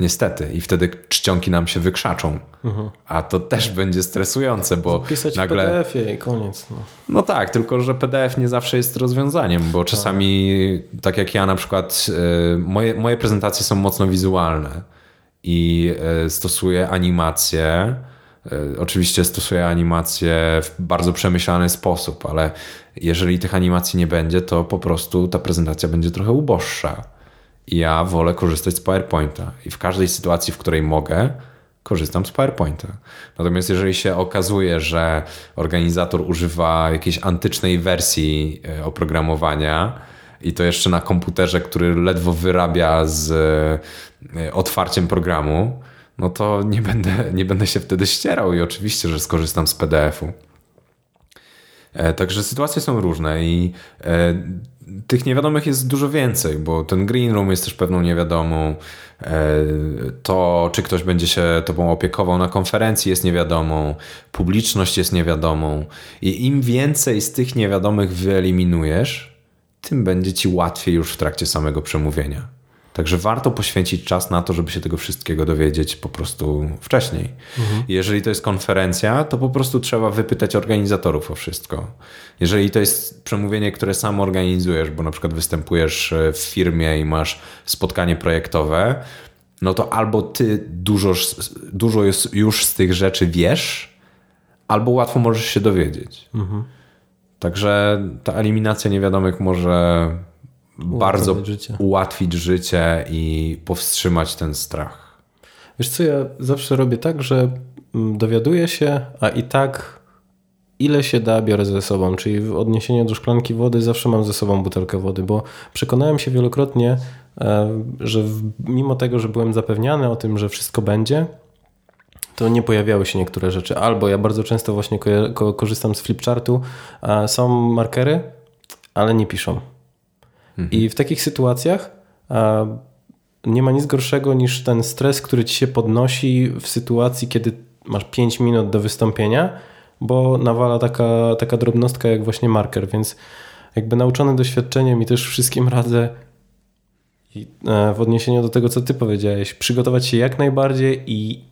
Niestety. I wtedy czcionki nam się wykrzaczą. Mhm. A to też będzie stresujące, bo Pisać nagle... PDF-ie i koniec. No. no. tak, tylko że PDF nie zawsze jest rozwiązaniem, bo czasami, tak jak ja na przykład, y, moje, moje prezentacje są mocno wizualne i y, stosuję animacje, E, oczywiście stosuję animacje w bardzo przemyślany sposób, ale jeżeli tych animacji nie będzie, to po prostu ta prezentacja będzie trochę uboższa. I ja wolę korzystać z PowerPointa. I w każdej sytuacji, w której mogę, korzystam z PowerPointa. Natomiast jeżeli się okazuje, że organizator używa jakiejś antycznej wersji e, oprogramowania, i to jeszcze na komputerze, który ledwo wyrabia z e, otwarciem programu, no to nie będę, nie będę się wtedy ścierał i oczywiście, że skorzystam z PDF-u. E, także sytuacje są różne i e, tych niewiadomych jest dużo więcej, bo ten green room jest też pewną niewiadomą. To, czy ktoś będzie się tobą opiekował na konferencji, jest niewiadomą. Publiczność jest niewiadomą. I im więcej z tych niewiadomych wyeliminujesz, tym będzie ci łatwiej już w trakcie samego przemówienia. Także warto poświęcić czas na to, żeby się tego wszystkiego dowiedzieć po prostu wcześniej. Mhm. Jeżeli to jest konferencja, to po prostu trzeba wypytać organizatorów o wszystko. Jeżeli to jest przemówienie, które sam organizujesz, bo na przykład występujesz w firmie i masz spotkanie projektowe, no to albo ty dużo, dużo już z tych rzeczy wiesz, albo łatwo możesz się dowiedzieć. Mhm. Także ta eliminacja niewiadomych może ułatwić bardzo życie. ułatwić życie i powstrzymać ten strach. Wiesz co, ja zawsze robię tak, że mm, dowiaduję się, a i tak ile się da biorę ze sobą, czyli w odniesieniu do szklanki wody zawsze mam ze sobą butelkę wody, bo przekonałem się wielokrotnie, e, że mimo tego, że byłem zapewniany o tym, że wszystko będzie, to nie pojawiały się niektóre rzeczy. Albo ja bardzo często właśnie ko korzystam z flipchartu, są markery, ale nie piszą. Mhm. I w takich sytuacjach nie ma nic gorszego niż ten stres, który ci się podnosi w sytuacji, kiedy masz 5 minut do wystąpienia, bo nawala taka, taka drobnostka jak właśnie marker, więc jakby nauczony doświadczeniem i też wszystkim radzę e, w odniesieniu do tego, co ty powiedziałeś, przygotować się jak najbardziej i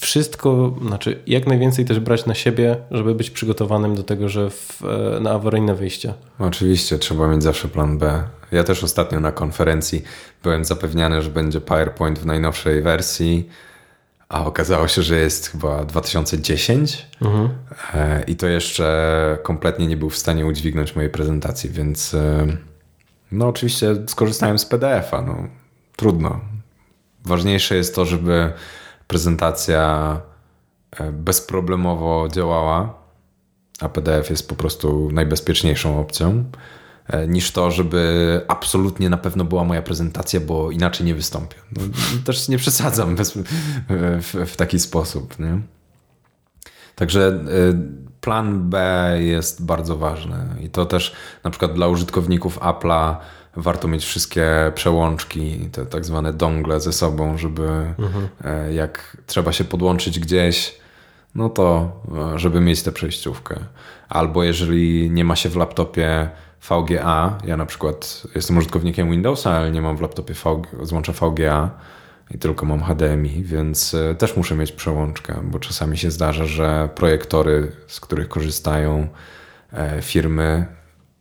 wszystko, znaczy jak najwięcej też brać na siebie, żeby być przygotowanym do tego, że w, e, na awaryjne wyjście. Oczywiście, trzeba mieć zawsze plan B. Ja też ostatnio na konferencji byłem zapewniany, że będzie PowerPoint w najnowszej wersji, a okazało się, że jest chyba 2010 mhm. E, i to jeszcze kompletnie nie był w stanie udźwignąć mojej prezentacji, więc e, no oczywiście skorzystałem z PDF-a. No, trudno. Ważniejsze jest to, żeby prezentacja e, bezproblemowo działała, a PDF jest po prostu najbezpieczniejszą opcją, e, niż to, żeby absolutnie na pewno była moja prezentacja, bo inaczej nie wystąpię. No, też nie przesadzam bez, w, w, taki sposób. Nie? Także e, plan B jest bardzo ważny i to też na przykład dla użytkowników Apple'a warto mieć wszystkie przełączki, te tak zwane dongle ze sobą, żeby mhm. E, jak trzeba się podłączyć gdzieś, no to e, żeby mieć tę przejściówkę. Albo jeżeli nie ma się w laptopie VGA, ja na przykład jestem użytkownikiem Windowsa, ale nie mam w laptopie VG, złącza VGA i tylko mam HDMI, więc e, też muszę mieć przełączkę, bo czasami się zdarza, że projektory, z których korzystają firmy,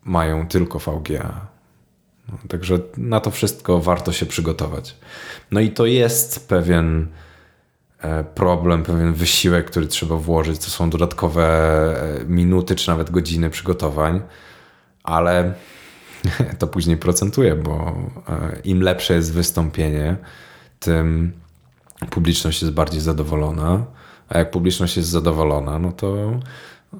mają tylko VGA. No, także na to wszystko warto się przygotować. No i to jest pewien e, problem, pewien wysiłek, który trzeba włożyć. To są dodatkowe e, minuty czy nawet godziny przygotowań, ale *laughs* to później procentuje, bo e, im lepsze jest wystąpienie, tym publiczność jest bardziej zadowolona. A jak publiczność jest zadowolona, no to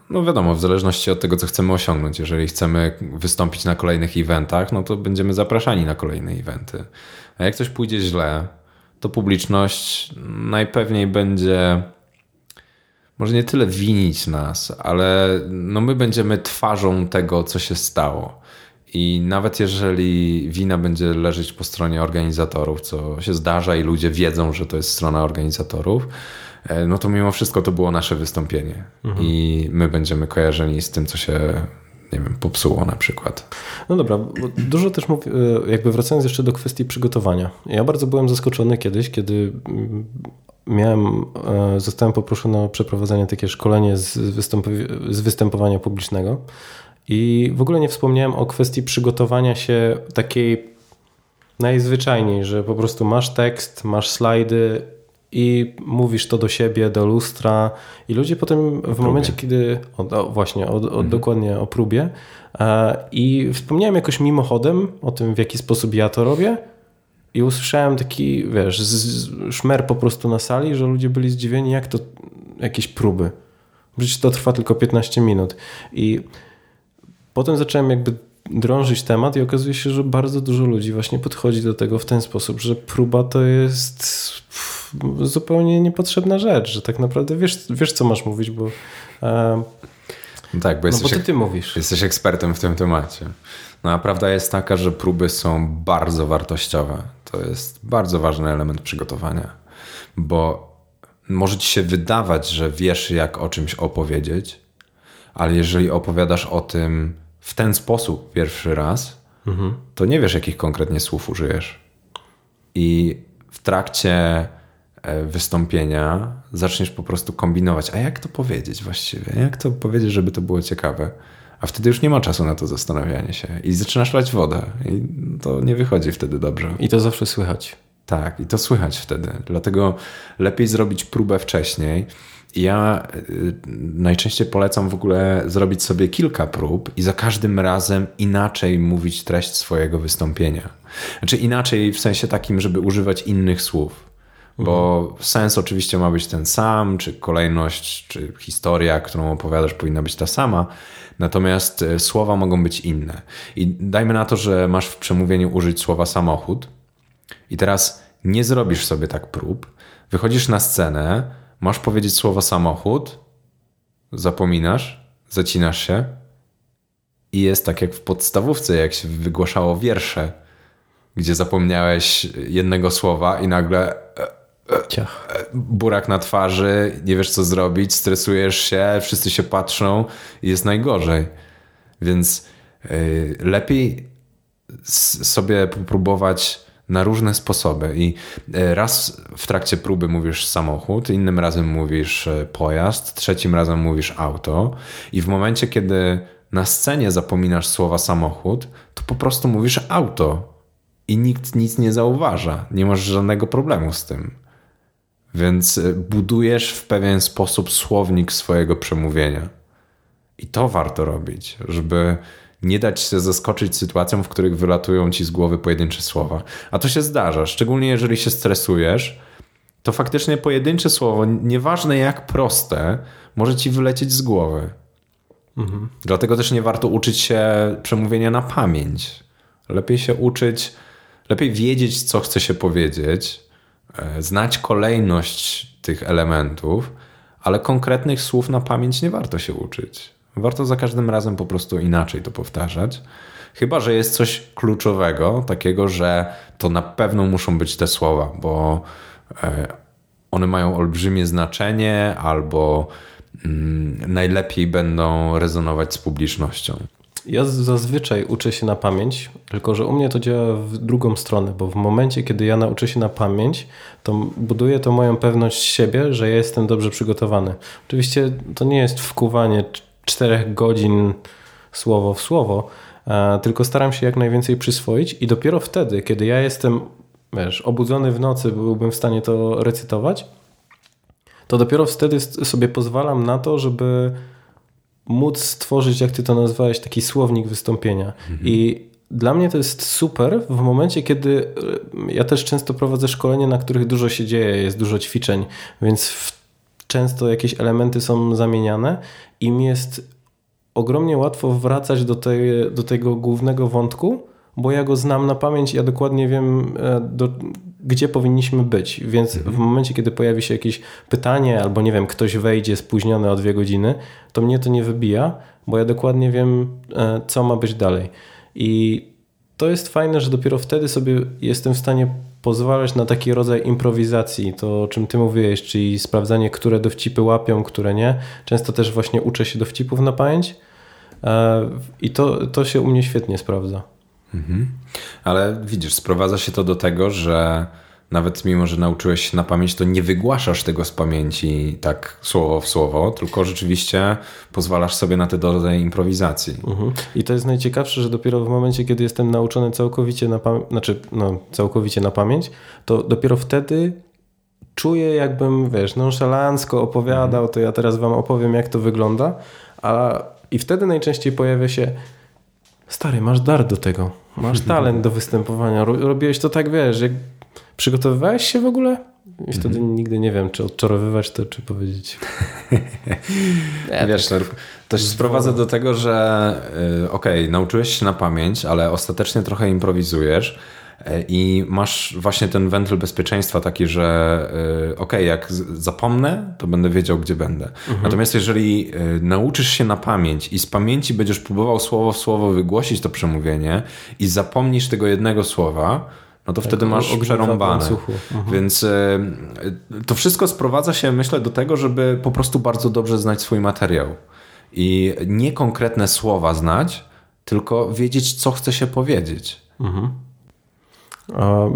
no wiadomo, w zależności od tego, co chcemy osiągnąć. Jeżeli chcemy wystąpić na kolejnych eventach, no to będziemy zapraszani na kolejne eventy. A jak coś pójdzie źle, to publiczność najpewniej będzie może nie tyle winić nas, ale no my będziemy twarzą tego, co się stało. I nawet jeżeli wina będzie leżeć po stronie organizatorów, co się zdarza i ludzie wiedzą, że to jest strona organizatorów, no to mimo wszystko to było nasze wystąpienie. Mhm. I my będziemy kojarzeni z tym, co się nie wiem, popsuło na przykład. No dobra, dużo też mówię, jakby wracając jeszcze do kwestii przygotowania. Ja bardzo byłem zaskoczony kiedyś, kiedy mm, miałem, e, zostałem poproszony o przeprowadzenie takie szkolenie z, z występowania publicznego i w ogóle nie wspomniałem o kwestii przygotowania się takiej najzwyczajniej, że po prostu masz tekst, masz slajdy, i mówisz to do siebie, do lustra i ludzie potem w momencie, kiedy, o, o, właśnie, o, mhm. dokładnie o próbie e, i wspomniałem jakoś mimochodem o tym, w jaki sposób ja to robię i usłyszałem taki, wiesz, z, z, szmer po prostu na sali, że ludzie byli zdziwieni, jak to jakieś próby. Przecież to trwa tylko 15 minut i potem zacząłem jakby drążyć temat i okazuje się, że bardzo dużo ludzi właśnie podchodzi do tego w ten sposób, że próba to jest zupełnie niepotrzebna rzecz, że tak naprawdę wiesz, wiesz co masz mówić, bo... E, no tak, bo, no bo ty, ty mówisz. Jesteś ekspertem w tym temacie. No a prawda jest taka, że próby są bardzo wartościowe. To jest bardzo ważny element przygotowania, bo może ci się wydawać, że wiesz, jak o czymś opowiedzieć, ale jeżeli opowiadasz o tym w ten sposób pierwszy raz, mhm. to nie wiesz, jakich konkretnie słów użyjesz. I w trakcie wystąpienia zaczniesz po prostu kombinować, a jak to powiedzieć właściwie? Jak to powiedzieć, żeby to było ciekawe? A wtedy już nie ma czasu na to zastanawianie się i zaczynasz lać wodę i to nie wychodzi wtedy dobrze. I to zawsze słychać. Tak, i to słychać wtedy. Dlatego lepiej zrobić próbę wcześniej. Ja y, najczęściej polecam w ogóle zrobić sobie kilka prób i za każdym razem inaczej mówić treść swojego wystąpienia. Znaczy inaczej w sensie takim, żeby używać innych słów. Bo sens oczywiście ma być ten sam, czy kolejność, czy historia, którą opowiadasz, powinna być ta sama. Natomiast y, słowa mogą być inne. I dajmy na to, że masz w przemówieniu użyć słowa samochód i teraz nie zrobisz sobie tak prób, wychodzisz na scenę, masz powiedzieć słowo samochód, zapominasz, zacinasz się i jest tak jak w podstawówce, jak się wygłaszało wiersze, gdzie zapomniałeś jednego słowa i nagle e, e, Ciach. Burak na twarzy, nie wiesz co zrobić, stresujesz się, wszyscy się patrzą i jest najgorzej. Więc lepiej sobie popróbować na różne sposoby. I e, raz w trakcie próby mówisz samochód, innym razem mówisz e, pojazd, trzecim razem mówisz auto. I w momencie, kiedy na scenie zapominasz słowa samochód, to po prostu mówisz auto. I nikt nic nie zauważa. Nie masz żadnego problemu z tym. Więc e, budujesz w pewien sposób słownik swojego przemówienia. I to warto robić, żeby nie dać się zaskoczyć sytuacją, w których wylatują ci z głowy pojedyncze słowa. A to się zdarza, szczególnie jeżeli się stresujesz, to faktycznie pojedyncze słowo, nieważne jak proste, może ci wylecieć z głowy. Mhm. Dlatego też nie warto uczyć się przemówienia na pamięć. Lepiej się uczyć, lepiej wiedzieć, co chce się powiedzieć, znać kolejność tych elementów, ale konkretnych słów na pamięć nie warto się uczyć. Warto za każdym razem po prostu inaczej to powtarzać. Chyba, że jest coś kluczowego, takiego, że to na pewno muszą być te słowa, bo e, one mają olbrzymie znaczenie albo mm, najlepiej będą rezonować z publicznością. Ja zazwyczaj uczę się na pamięć, tylko że u mnie to działa w drugą stronę, bo w momencie, kiedy ja nauczę się na pamięć, to buduje to moją pewność siebie, że ja jestem dobrze przygotowany. Oczywiście to nie jest wkuwanie czterech godzin słowo w słowo, e, tylko staram się jak najwięcej przyswoić i dopiero wtedy, kiedy ja jestem wiesz, obudzony w nocy, byłbym w stanie to recytować, to dopiero wtedy sobie pozwalam na to, żeby móc stworzyć, jak ty to nazwałeś, taki słownik wystąpienia. Mhm. I dla mnie to jest super w momencie, kiedy e, ja też często prowadzę szkolenia, na których dużo się dzieje, jest dużo ćwiczeń, więc często jakieś elementy są zamieniane i mi jest ogromnie łatwo wracać do, tej, do tego głównego wątku, bo ja go znam na pamięć, ja dokładnie wiem, e, do, gdzie powinniśmy być. Więc mhm. w momencie, kiedy pojawi się jakieś pytanie, albo nie wiem, ktoś wejdzie spóźniony o dwie godziny, to mnie to nie wybija, bo ja dokładnie wiem, e, co ma być dalej. I to jest fajne, że dopiero wtedy sobie jestem w stanie pozwalać na taki rodzaj improwizacji, to o czym ty mówiłeś, czyli sprawdzanie, które dowcipy łapią, które nie. Często też właśnie uczę się dowcipów na pamięć e, i to, to się u mnie świetnie sprawdza. Mhm. Ale widzisz, sprowadza się to do tego, że nawet mimo, że nauczyłeś się na pamięć, to nie wygłaszasz tego z pamięci tak słowo w słowo, tylko rzeczywiście pozwalasz sobie na te drodze improwizacji. Mhm. I to jest najciekawsze, że dopiero w momencie, kiedy jestem nauczony całkowicie na znaczy no, całkowicie na pamięć, to dopiero wtedy czuję jakbym, wiesz, nonszalancko opowiadał, to ja teraz wam opowiem, jak to wygląda, a i wtedy najczęściej pojawia się stary, masz dar do tego, masz talent do występowania, robiłeś to tak, wiesz, jak Przygotowywałeś się w ogóle? I wtedy mhm. nigdy nie wiem, czy odczarowywać to, czy powiedzieć. *laughs* ja Wiesz, tak to się sprowadza do tego, że yy, okej, okay, nauczyłeś się na pamięć, ale ostatecznie trochę improwizujesz y, i masz właśnie ten wentyl bezpieczeństwa taki, że yy, okej, okay, jak zapomnę, to będę wiedział, gdzie będę. Mhm. Natomiast jeżeli yy, nauczysz się na pamięć i z pamięci będziesz próbował słowo w słowo wygłosić to przemówienie i zapomnisz tego jednego słowa, no to tak, wtedy masz przerąbane. Mhm. Więc e, to wszystko sprowadza się, myślę, do tego, żeby po prostu bardzo dobrze znać swój materiał. I nie konkretne słowa znać, tylko wiedzieć, co chce się powiedzieć. Mhm. A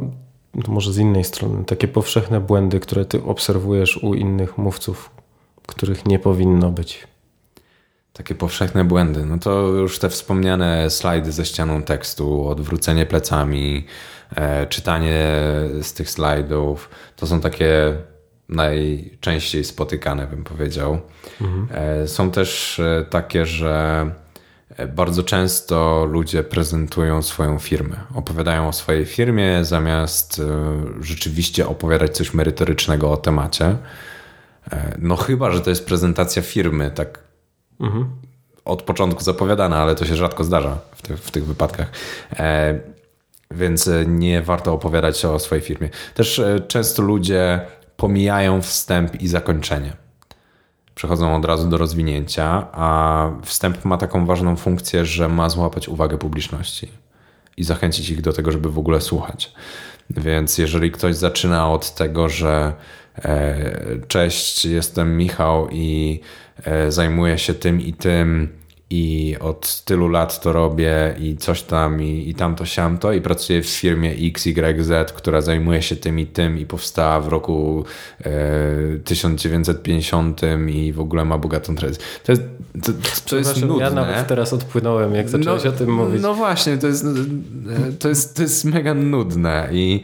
to może z innej strony, takie powszechne błędy, które ty obserwujesz u innych mówców, których nie powinno być. Takie powszechne błędy. No to już te wspomniane slajdy ze ścianą tekstu, odwrócenie plecami, E, czytanie z tych slajdów to są takie najczęściej spotykane, bym powiedział. Mhm. E, są też e, takie, że bardzo często ludzie prezentują swoją firmę, opowiadają o swojej firmie zamiast rzeczywiście opowiadać coś merytorycznego o temacie. No chyba, że to jest prezentacja firmy, tak mhm. od początku zapowiadana, ale to się rzadko zdarza w, te, w tych wypadkach więc e, nie warto opowiadać o swojej firmie. Też e, często ludzie pomijają wstęp i zakończenie. Przechodzą od razu do rozwinięcia, a wstęp ma taką ważną funkcję, że ma złapać uwagę publiczności i zachęcić ich do tego, żeby w ogóle słuchać. Więc jeżeli ktoś zaczyna od tego, że e, cześć, jestem Michał i zajmuję się tym i tym, i od tylu lat to robię i coś tam i, i tamto siamto i pracuję w firmie XYZ, która zajmuje się tym i tym i powstała w roku e, 1950 i w ogóle ma bogatą tradycję. To jest, to, to jest nudne. Ja nawet teraz odpłynąłem, jak zacząłeś no, o tym mówić. No właśnie, to jest, to jest, to jest mega nudne i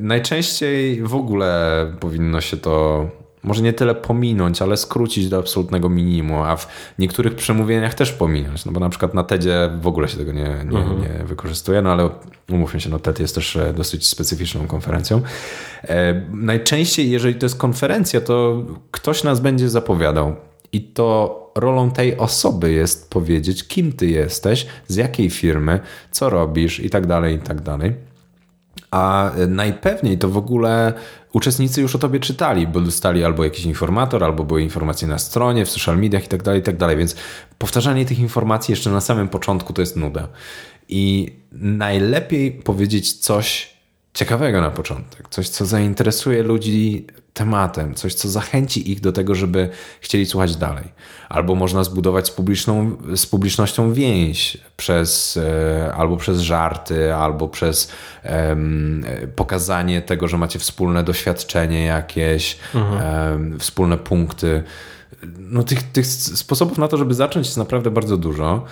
najczęściej w ogóle powinno się to może nie tyle pominąć, ale skrócić do absolutnego minimum, a w niektórych przemówieniach też pominąć, no bo na przykład na TEDzie w ogóle się tego nie, nie, mhm. nie wykorzystuje, no ale umówmy się, no TED jest też e, dosyć specyficzną konferencją. E, najczęściej, jeżeli to jest konferencja, to ktoś nas będzie zapowiadał i to rolą tej osoby jest powiedzieć, kim ty jesteś, z jakiej firmy, co robisz i tak dalej, i tak dalej. A najpewniej to w ogóle uczestnicy już o tobie czytali, bo dostali albo jakiś informator, albo były informacje na stronie, w social mediach i tak dalej, i tak. Więc powtarzanie tych informacji jeszcze na samym początku to jest nuda. I najlepiej powiedzieć coś ciekawego na początek, coś, co zainteresuje ludzi tematem, coś, co zachęci ich do tego, żeby chcieli słuchać dalej. Albo można zbudować z, publiczną, z publicznością więź przez, e, albo przez żarty, albo przez um, pokazanie tego, że macie wspólne doświadczenie jakieś, mhm. um, wspólne punkty. No, tych, tych sposobów na to, żeby zacząć jest naprawdę bardzo dużo,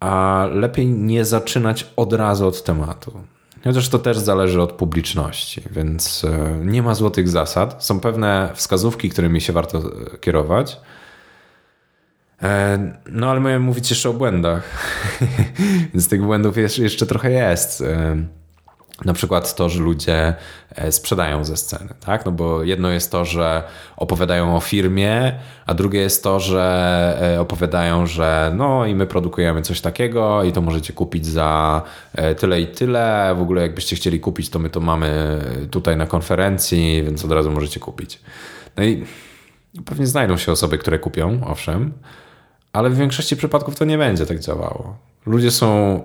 a lepiej nie zaczynać od razu od tematu. Chociaż to też zależy od publiczności, więc e, nie ma złotych zasad. Są pewne wskazówki, którymi się warto e, kierować. E, no ale miałem mówić jeszcze o błędach, *laughs* więc tych błędów jeszcze trochę jest. Na przykład to, że ludzie e, sprzedają ze sceny, tak? No bo jedno jest to, że opowiadają o firmie, a drugie jest to, że e, opowiadają, że no i my produkujemy coś takiego i to możecie kupić za e, tyle i tyle. W ogóle jakbyście chcieli kupić, to my to mamy tutaj na konferencji, więc od razu możecie kupić. No i pewnie znajdą się osoby, które kupią, owszem, ale w większości przypadków to nie będzie tak działało. Ludzie są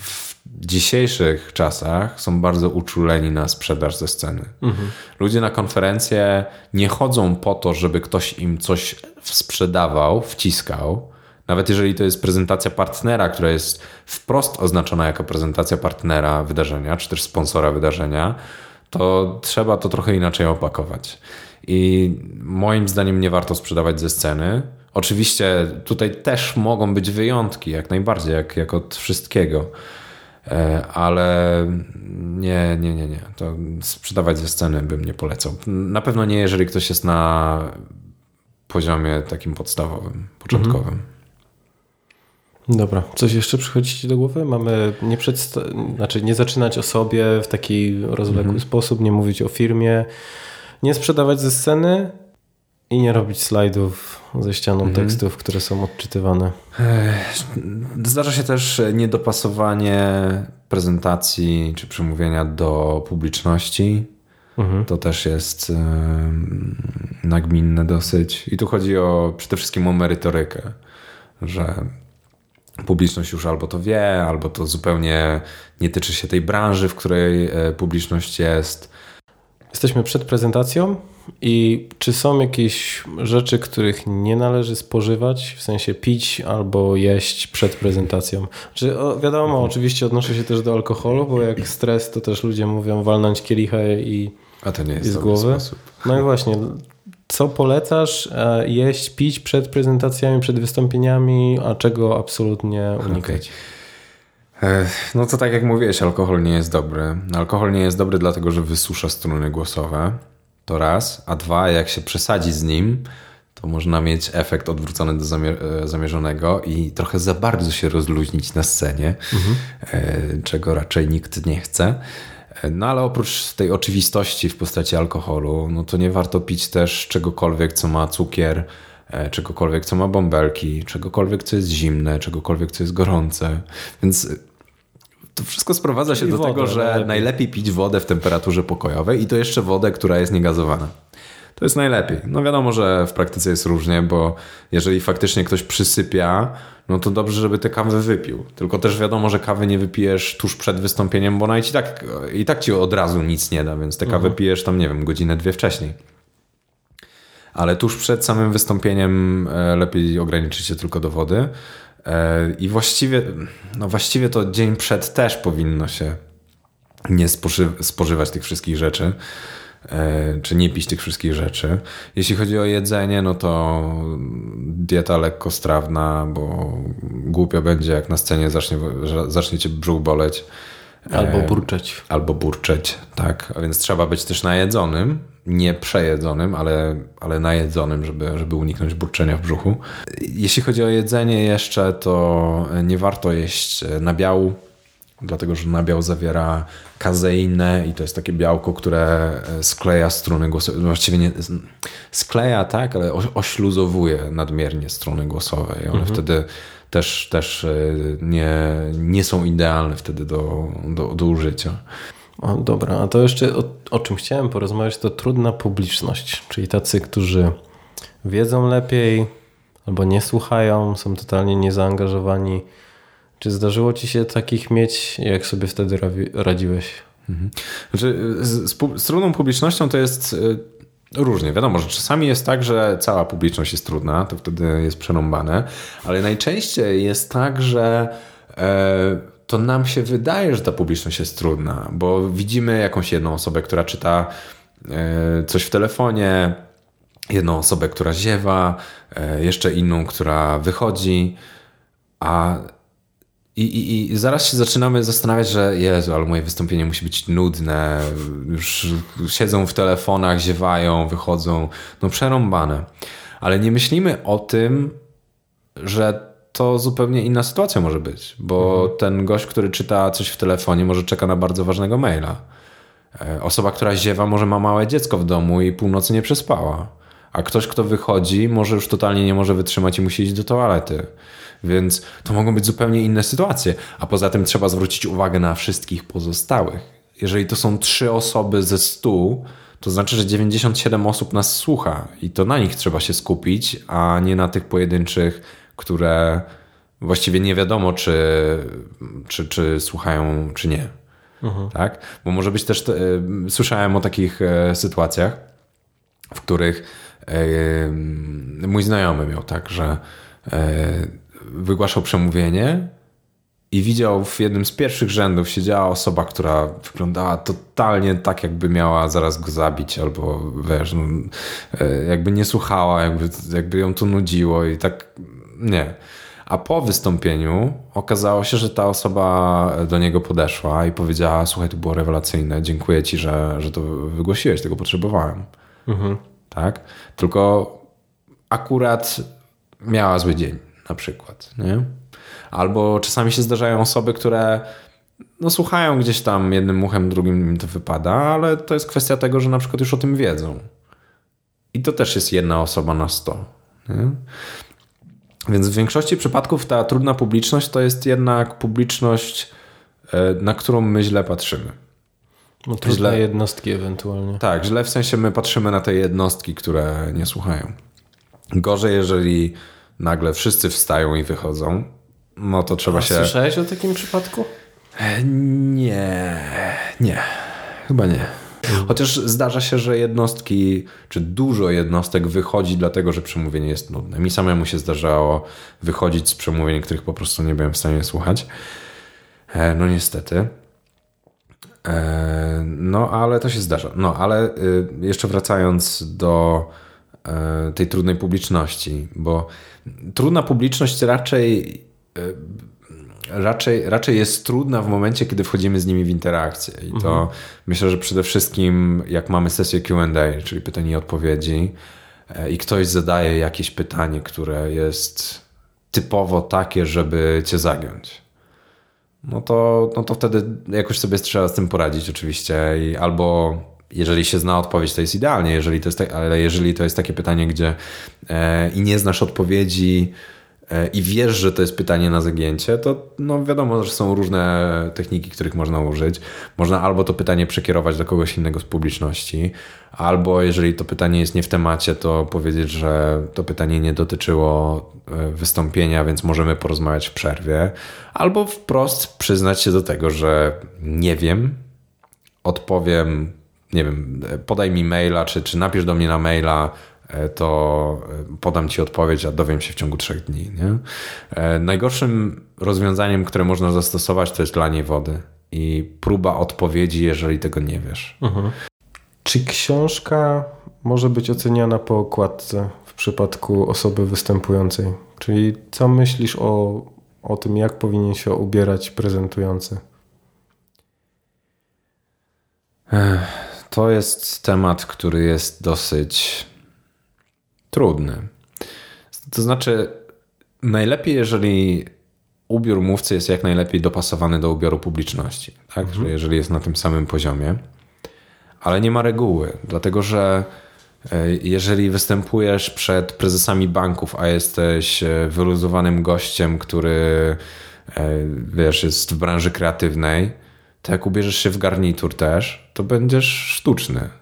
w dzisiejszych czasach są bardzo uczuleni na sprzedaż ze sceny. Mhm. Ludzie na konferencje nie chodzą po to, żeby ktoś im coś sprzedawał, wciskał. Nawet jeżeli to jest prezentacja partnera, która jest wprost oznaczona jako prezentacja partnera wydarzenia, czy też sponsora wydarzenia, to trzeba to trochę inaczej opakować. I moim zdaniem nie warto sprzedawać ze sceny. Oczywiście tutaj też mogą być wyjątki, jak najbardziej, jak, jak od wszystkiego ale nie, nie, nie, nie. To sprzedawać ze sceny bym nie polecał. Na pewno nie, jeżeli ktoś jest na poziomie takim podstawowym, początkowym. Dobra, coś jeszcze przychodzi Ci do głowy? Mamy nie, przedsta- znaczy nie zaczynać o sobie w taki rozległy mhm. sposób, nie mówić o firmie, nie sprzedawać ze sceny i nie robić slajdów ze ścianą mhm. tekstów, które są odczytywane. Zdarza się też niedopasowanie prezentacji czy przemówienia do publiczności. Mhm. To też jest nagminne dosyć. I tu chodzi o przede wszystkim o merytorykę, że publiczność już albo to wie, albo to zupełnie nie tyczy się tej branży, w której e, publiczność jest. Jesteśmy przed prezentacją i czy są jakieś rzeczy, których nie należy spożywać, w sensie pić albo jeść przed prezentacją? Czy o, wiadomo, mhm. oczywiście odnoszę się też do alkoholu, bo jak stres, to też ludzie mówią walnąć kielichę i, A to nie jest i z głowy. Sposób. No i właśnie, co polecasz e, jeść, pić przed prezentacjami, przed wystąpieniami, a czego absolutnie unikać? Okay. No to tak jak mówiłeś, alkohol nie jest dobry. Alkohol nie jest dobry dlatego, że wysusza struny głosowe. To raz. A dwa, jak się przesadzi z nim, to można mieć efekt odwrócony do e, zamierzonego i trochę za bardzo się rozluźnić na scenie, mhm. E, czego raczej nikt nie chce. No ale oprócz tej oczywistości w postaci alkoholu, no to nie warto pić też czegokolwiek, co ma cukier, e, czegokolwiek, co ma bąbelki, czegokolwiek, co jest zimne, czegokolwiek, co jest gorące. Więc e, to wszystko sprowadza się do wodę, tego, że najlepiej. najlepiej pić wodę w temperaturze pokojowej i to jeszcze wodę, która jest niegazowana. To jest najlepiej. No wiadomo, że w praktyce jest różnie, bo jeżeli faktycznie ktoś przysypia, no to dobrze, żeby tę kawę wypił. Tylko też wiadomo, że kawy nie wypijesz tuż przed wystąpieniem, bo ona i tak, i tak ci od razu nic nie da, więc tę kawę mhm. pijesz tam, nie wiem, godzinę, dwie wcześniej. Ale tuż przed samym wystąpieniem e, lepiej ograniczyć się tylko do wody. I właściwie, no właściwie to dzień przed też powinno się nie spożywać tych wszystkich rzeczy. E, czy nie pić tych wszystkich rzeczy. Jeśli chodzi o jedzenie, no to dieta lekko strawna, bo głupio będzie, jak na scenie zacznie, zacznie cię brzuch boleć. Albo e, burczeć. Albo burczeć, tak. A więc trzeba być też najedzonym, nie przejedzonym, ale, ale najedzonym, żeby, żeby uniknąć burczenia w brzuchu. Jeśli chodzi o jedzenie jeszcze, to nie warto jeść nabiału, dlatego że nabiał zawiera kazeinę i to jest takie białko, które skleja struny głosowe. Właściwie nie skleja, tak, ale ośluzowuje nadmiernie struny głosowe i one mhm. wtedy też, też e, nie, nie są idealne wtedy do, do, do użycia. O, dobra, a to jeszcze o, o czym chciałem porozmawiać, to trudna publiczność, czyli tacy, którzy wiedzą lepiej albo nie słuchają, są totalnie niezaangażowani czy zdarzyło ci się takich mieć, jak sobie wtedy radziłeś? Mhm. Znaczy, z, z trudną publicznością to jest e, różnie. Wiadomo, że czasami jest tak, że cała publiczność jest trudna, to wtedy jest przerąbane, ale najczęściej jest tak, że e, to nam się wydaje, że ta publiczność jest trudna, bo widzimy jakąś jedną osobę, która czyta e, coś w telefonie, jedną osobę, która ziewa, e, jeszcze inną, która wychodzi, a i, i, I zaraz się zaczynamy zastanawiać, że Jezu, ale moje wystąpienie musi być nudne, już siedzą w telefonach, ziewają, wychodzą, no przerąbane. Ale nie myślimy o tym, że to zupełnie inna sytuacja może być, bo mhm. ten gość, który czyta coś w telefonie, może czeka na bardzo ważnego maila. E, osoba, która ziewa, może ma małe dziecko w domu i północy nie przespała. A ktoś, kto wychodzi, może już totalnie nie może wytrzymać i musi iść do toalety. Więc to mogą być zupełnie inne sytuacje. A poza tym trzeba zwrócić uwagę na wszystkich pozostałych. Jeżeli to są trzy osoby ze stu, to znaczy, że 97 osób nas słucha i to na nich trzeba się skupić, a nie na tych pojedynczych, które właściwie nie wiadomo, czy, czy, czy słuchają, czy nie. Mhm. Tak? Bo może być też, e, słyszałem o takich e, sytuacjach, w których e, mój znajomy miał tak, że wygłaszał przemówienie i widział w jednym z pierwszych rzędów siedziała osoba, która wyglądała totalnie tak, jakby miała zaraz go zabić, albo wiesz, no, jakby nie słuchała, jakby, jakby ją to nudziło i tak nie. A po wystąpieniu okazało się, że ta osoba do niego podeszła i powiedziała: Słuchaj, to było rewelacyjne, dziękuję ci, że, że to wygłosiłeś, tego potrzebowałem. Mhm. Tak? Tylko akurat miała zły dzień na przykład. Nie? Albo czasami się zdarzają osoby, które no, słuchają gdzieś tam jednym uchem, drugim im to wypada, ale to jest kwestia tego, że na przykład już o tym wiedzą. I to też jest jedna osoba na sto. Nie? Więc w większości przypadków ta trudna publiczność to jest jednak publiczność, e, na którą my źle patrzymy. No trudne źle, jednostki ewentualnie. Tak, źle w sensie my patrzymy na te jednostki, które nie słuchają. Gorzej, jeżeli nagle wszyscy wstają i wychodzą, no to trzeba A, się... Słyszałeś o takim przypadku? E, nie, nie, chyba nie. Chociaż zdarza się, że jednostki, czy dużo jednostek wychodzi dlatego, że przemówienie jest nudne. Mi samemu się zdarzało wychodzić z przemówień, których po prostu nie byłem w stanie słuchać. E, no niestety. E, no, ale to się zdarza. No, ale y, jeszcze wracając do tej trudnej publiczności, bo trudna publiczność raczej raczej, raczej jest trudna w momencie, kiedy wchodzimy z nimi w interakcję. I to mhm. myślę, że przede wszystkim jak mamy sesję QA, czyli pytanie i odpowiedzi, e, i ktoś zadaje jakieś pytanie, które jest typowo takie, żeby cię zagiąć. No to, no to wtedy jakoś sobie trzeba z tym poradzić, oczywiście. I albo jeżeli się zna odpowiedź, to jest idealnie, jeżeli to jest, ale jeżeli to jest takie pytanie, gdzie e, i nie znasz odpowiedzi, i wiesz, że to jest pytanie na zagięcie, to no wiadomo, że są różne techniki, których można użyć. Można albo to pytanie przekierować do kogoś innego z publiczności, albo jeżeli to pytanie jest nie w temacie, to powiedzieć, że to pytanie nie dotyczyło e, wystąpienia, więc możemy porozmawiać w przerwie, albo wprost przyznać się do tego, że nie wiem, odpowiem nie wiem, podaj mi maila, czy, czy napisz do mnie na maila, E, to e, podam ci odpowiedź, a dowiem się w ciągu trzech dni. Nie? E, najgorszym rozwiązaniem, które można zastosować, to jest lanie wody i próba odpowiedzi, jeżeli tego nie wiesz. Mhm. Czy książka może być oceniana po okładce w przypadku osoby występującej? Czyli co myślisz o, o tym, jak powinien się ubierać prezentujący? To jest temat, który jest dosyć trudny. To znaczy, najlepiej, jeżeli ubiór mówcy jest jak najlepiej dopasowany do ubioru publiczności, tak? Mhm. Że jeżeli jest na tym samym poziomie, ale nie ma reguły, dlatego że e, jeżeli występujesz przed prezesami banków, a jesteś e, wyluzowanym gościem, który e, wiesz, jest w branży kreatywnej, to jak ubierzesz się w garnitur też, to będziesz sztuczny.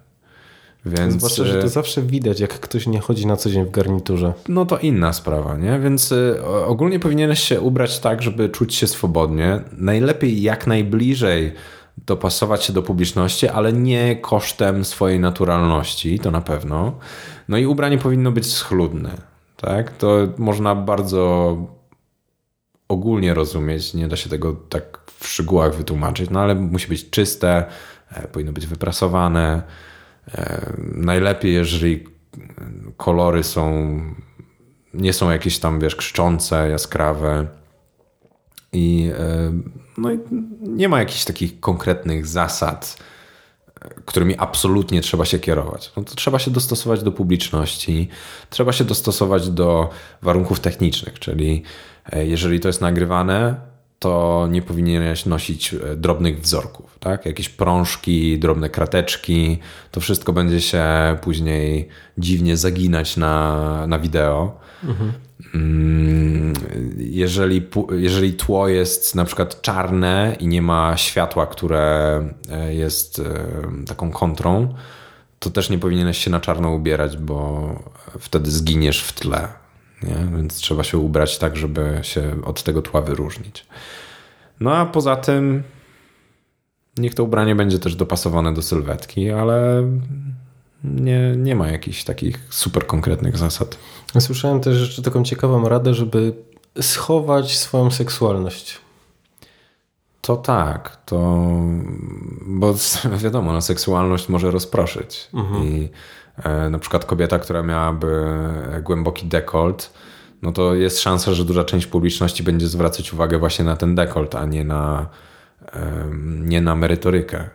Więc, Zwłaszcza, że to e, zawsze widać, jak ktoś nie chodzi na co dzień w garniturze. No to inna sprawa, nie? Więc e, ogólnie powinieneś się ubrać tak, żeby czuć się swobodnie. Najlepiej jak najbliżej dopasować się do publiczności, ale nie kosztem swojej naturalności, to na pewno. No i ubranie powinno być schludne, tak? To można bardzo ogólnie rozumieć, nie da się tego tak w szczegółach wytłumaczyć, no ale musi być czyste, e, powinno być wyprasowane, najlepiej, jeżeli kolory są, nie są jakieś tam, wiesz, krzyczące, jaskrawe. I, e, no i nie ma jakichś takich konkretnych zasad, którymi absolutnie trzeba się kierować. No to trzeba się dostosować do publiczności, trzeba się dostosować do warunków technicznych, czyli e, jeżeli to jest nagrywane, to nie powinieneś nosić e, drobnych wzorków, tak? Jakieś prążki, drobne krateczki, to wszystko będzie się później dziwnie zaginać na, na wideo. Mhm. Jeżeli, jeżeli tło jest na przykład czarne i nie ma światła, które e, jest e, taką kontrą, to też nie powinieneś się na czarno ubierać, bo wtedy zginiesz w tle. Nie? Więc trzeba się ubrać tak, żeby się od tego tła wyróżnić. No a poza tym niech to ubranie będzie też dopasowane do sylwetki, ale nie, nie ma jakichś takich super konkretnych zasad. Słyszałem też jeszcze taką ciekawą radę, żeby schować swoją seksualność. To tak, to bo *laughs* wiadomo, no, seksualność może rozproszyć. Mhm. I na przykład kobieta, która miałaby głęboki dekolt, no to jest szansa, że duża część publiczności będzie zwracać uwagę właśnie na ten dekolt, a nie na, nie na merytorykę.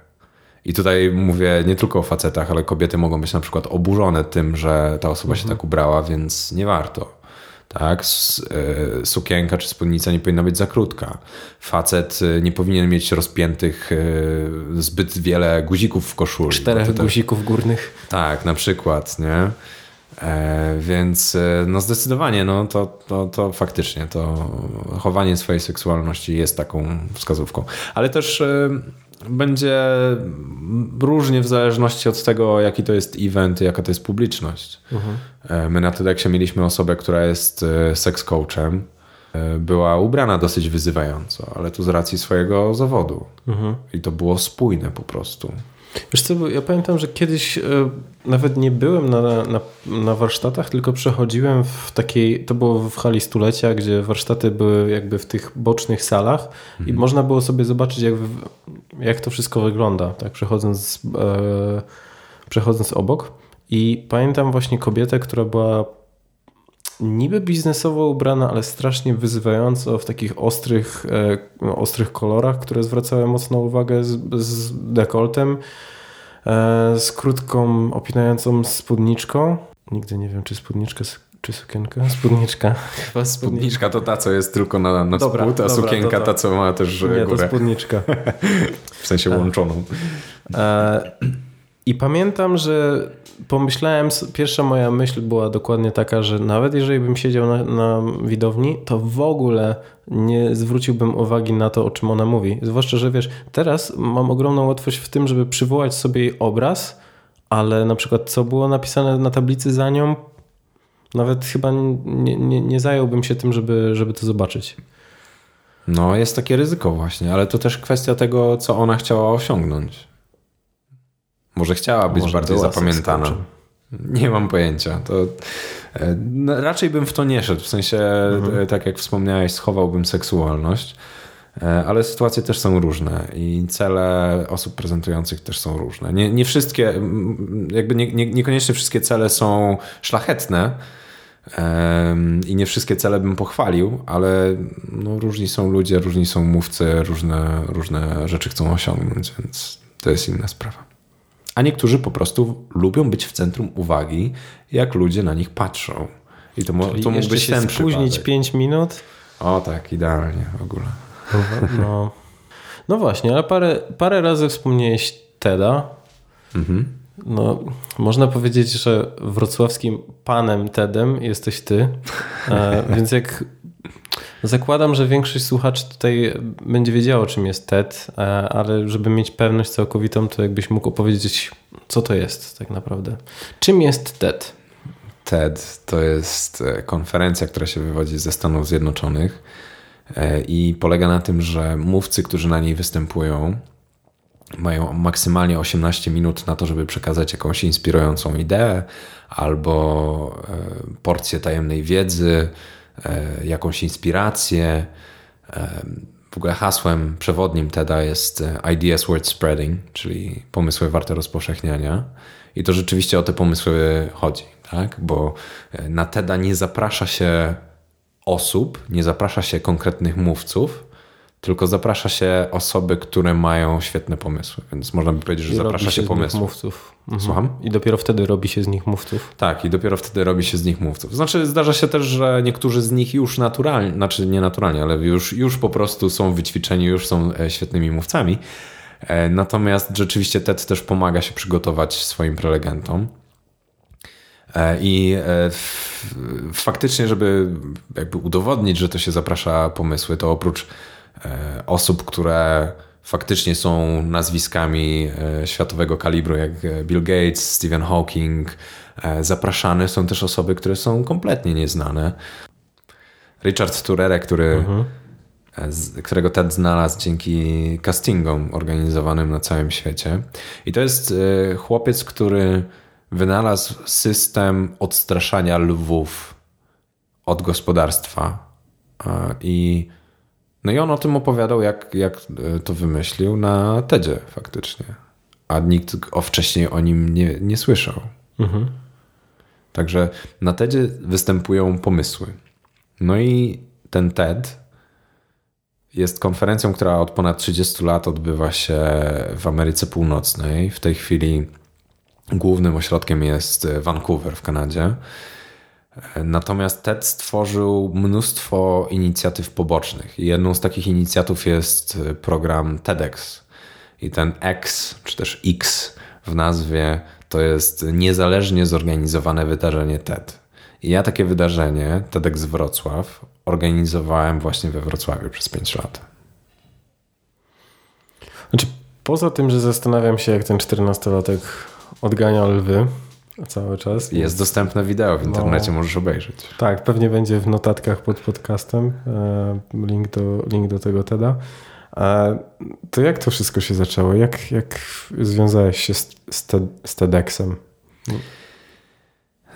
I tutaj mówię nie tylko o facetach, ale kobiety mogą być na przykład oburzone tym, że ta osoba mhm. się tak ubrała, więc nie warto. Tak? E, sukienka czy spódnica nie powinna być za krótka. Facet e, nie powinien mieć rozpiętych e, zbyt wiele guzików w koszuli. Czterech guzików górnych. Tak, na przykład, nie? E, więc no zdecydowanie, no to, to, to faktycznie to chowanie swojej seksualności jest taką wskazówką. Ale też będzie różnie w zależności od tego, jaki to jest event i jaka to jest publiczność. Mhm. My na TEDxie mieliśmy osobę, która jest seks coachem. Była ubrana dosyć wyzywająco, ale tu z racji swojego zawodu. Mhm. I to było spójne po prostu. Wiesz co, ja pamiętam, że kiedyś e, nawet nie byłem na, na, na, warsztatach, tylko przechodziłem w takiej, to było w hali stulecia, gdzie warsztaty były jakby w tych bocznych salach mhm. i można było sobie zobaczyć jak, jak to wszystko wygląda, tak przechodząc, e, przechodząc obok. I pamiętam właśnie kobietę, która była niby biznesowo ubrana, ale strasznie wyzywająco w takich ostrych, e, ostrych kolorach, które zwracały mocną uwagę z, z dekoltem, e, z krótką, opinającą spódniczką. Nigdy nie wiem, czy spódniczka, czy sukienka? *laughs* Spódniczka. Chyba spódniczka to ta, co jest tylko na, na dobra, spód, a dobra, sukienka ta, co ma też nie, górę. to spódniczka. *laughs* w sensie łączoną. E, I pamiętam, że pomyślałem, pierwsza moja myśl była dokładnie taka, że nawet jeżeli bym siedział na, na, widowni, to w ogóle nie zwróciłbym uwagi na to, o czym ona mówi. Zwłaszcza, że wiesz, teraz mam ogromną łatwość w tym, żeby przywołać sobie jej obraz, ale na przykład co było napisane na tablicy za nią, nawet chyba nie, nie, nie zająłbym się tym, żeby, żeby to zobaczyć. No, jest takie ryzyko właśnie, ale to też kwestia tego, co ona chciała osiągnąć. Może chciała być Może bardziej zapamiętana. Nie mam pojęcia. To, e, no, raczej bym w to nie szedł. W sensie, mhm. E, tak jak wspomniałeś, schowałbym seksualność. E, ale sytuacje też są różne i cele osób prezentujących też są różne. Nie, nie wszystkie, jakby nie, nie, niekoniecznie wszystkie cele są szlachetne i nie wszystkie cele bym pochwalił, ale no, różni są ludzie, różni są mówcy, różne, różne rzeczy chcą osiągnąć, więc to jest inna sprawa. A niektórzy po prostu lubią być w centrum uwagi, jak ludzie na nich patrzą. I to, Czyli to mógł być się ten spóźnić 5 minut? O tak, idealnie w ogóle. No, no właśnie, ale parę, parę razy wspomniałeś TEDa. Mhm. No, można powiedzieć, że wrocławskim panem TEDem jesteś ty. E, więc jak Zakładam, że większość słuchaczy tutaj będzie wiedziało, czym jest TED, e, ale żeby mieć pewność całkowitą, to jakbyś mógł opowiedzieć, co to jest tak naprawdę. Czym jest TED? TED to jest e, konferencja, która się wywodzi ze Stanów Zjednoczonych e, i polega na tym, że mówcy, którzy na niej występują, mają maksymalnie 18 minut na to, żeby przekazać jakąś inspirującą ideę albo porcję tajemnej wiedzy, jakąś inspirację. E, w ogóle hasłem przewodnim TEDa jest e, Ideas Worth Spreading, czyli pomysły warte rozpowszechniania. I to rzeczywiście o te pomysły chodzi, tak? bo na TEDa nie zaprasza się osób, nie zaprasza się konkretnych mówców, tylko zaprasza się osoby, które mają świetne pomysły. Więc można by powiedzieć, że I zaprasza się, się pomysłów. mówców. Mhm. Słucham? I dopiero wtedy robi się z nich mówców. Tak, i dopiero wtedy robi się z nich mówców. Znaczy, zdarza się też, że niektórzy z nich już naturalnie, znaczy nie naturalnie, ale już, już po prostu są wyćwiczeni, już są e, świetnymi mówcami. E, natomiast rzeczywiście TED też pomaga się przygotować swoim prelegentom. E, I faktycznie, żeby jakby udowodnić, że to się zaprasza pomysły, to oprócz osób, które faktycznie są nazwiskami e, światowego kalibru, jak Bill Gates, Stephen Hawking. E, zapraszane są też osoby, które są kompletnie nieznane. Richard Turere, który, mhm. którego TED znalazł dzięki castingom organizowanym na całym świecie. I to jest chłopiec, który wynalazł system odstraszania lwów od gospodarstwa. I no i on o tym opowiadał, jak, jak e, to wymyślił na TEDzie faktycznie. A nikt o wcześniej o nim nie, nie słyszał. Mhm. Także na TEDzie występują pomysły. No i ten TED jest konferencją, która od ponad 30 lat odbywa się w Ameryce Północnej. W tej chwili głównym ośrodkiem jest Vancouver w Kanadzie. Natomiast TED stworzył mnóstwo inicjatyw pobocznych. Jedną z takich inicjatyw jest program TEDx. I ten X, czy też X w nazwie, to jest niezależnie zorganizowane wydarzenie TED. I ja takie wydarzenie, TEDx Wrocław, organizowałem właśnie we Wrocławiu przez 5 lat. Znaczy, poza tym, że zastanawiam się, jak ten 14-latek odgania lwy cały czas. Jest dostępne wideo w internecie, no, możesz obejrzeć. Tak, pewnie będzie w notatkach pod podcastem e, link do, link do tego TEDa. To jak to wszystko się zaczęło? Jak, jak związałeś się z, z TEDxem?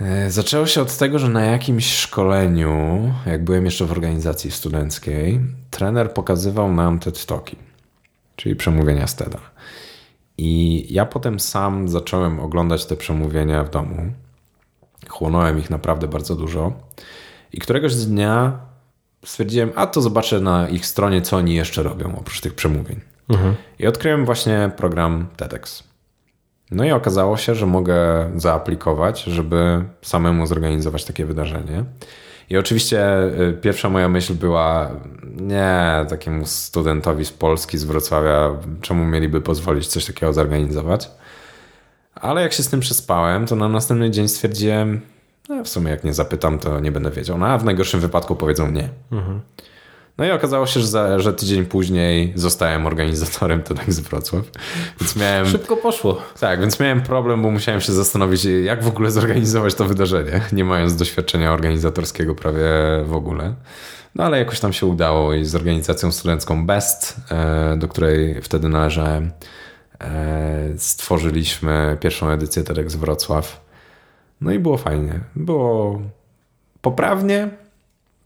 E, zaczęło się od tego, że na jakimś szkoleniu, jak byłem jeszcze w organizacji studenckiej, trener pokazywał nam TED Talki, czyli przemówienia z TEDa. I ja potem sam zacząłem oglądać te przemówienia w domu. Chłonąłem ich naprawdę bardzo dużo. I któregoś dnia stwierdziłem, a to zobaczę na ich stronie, co oni jeszcze robią oprócz tych przemówień. Mhm. I odkryłem właśnie program TEDx. No i okazało się, że mogę zaaplikować, żeby samemu zorganizować takie wydarzenie. I oczywiście y, pierwsza moja myśl była, nie, takiemu studentowi z Polski, z Wrocławia, czemu mieliby pozwolić coś takiego zorganizować? Ale jak się z tym przespałem, to na następny dzień stwierdziłem, no w sumie jak nie zapytam, to nie będę wiedział. No a w najgorszym wypadku powiedzą nie. Mhm. No i okazało się, że, za, że tydzień później zostałem organizatorem TEDx z Wrocław. Więc miałem... Szybko poszło. Tak, więc miałem problem, bo musiałem się zastanowić, jak w ogóle zorganizować to wydarzenie, nie mając doświadczenia organizatorskiego prawie w ogóle. No ale jakoś tam się udało i z organizacją studencką BEST, e, do której wtedy należałem, e, stworzyliśmy pierwszą edycję TEDx Wrocław. No i było fajnie. Było poprawnie,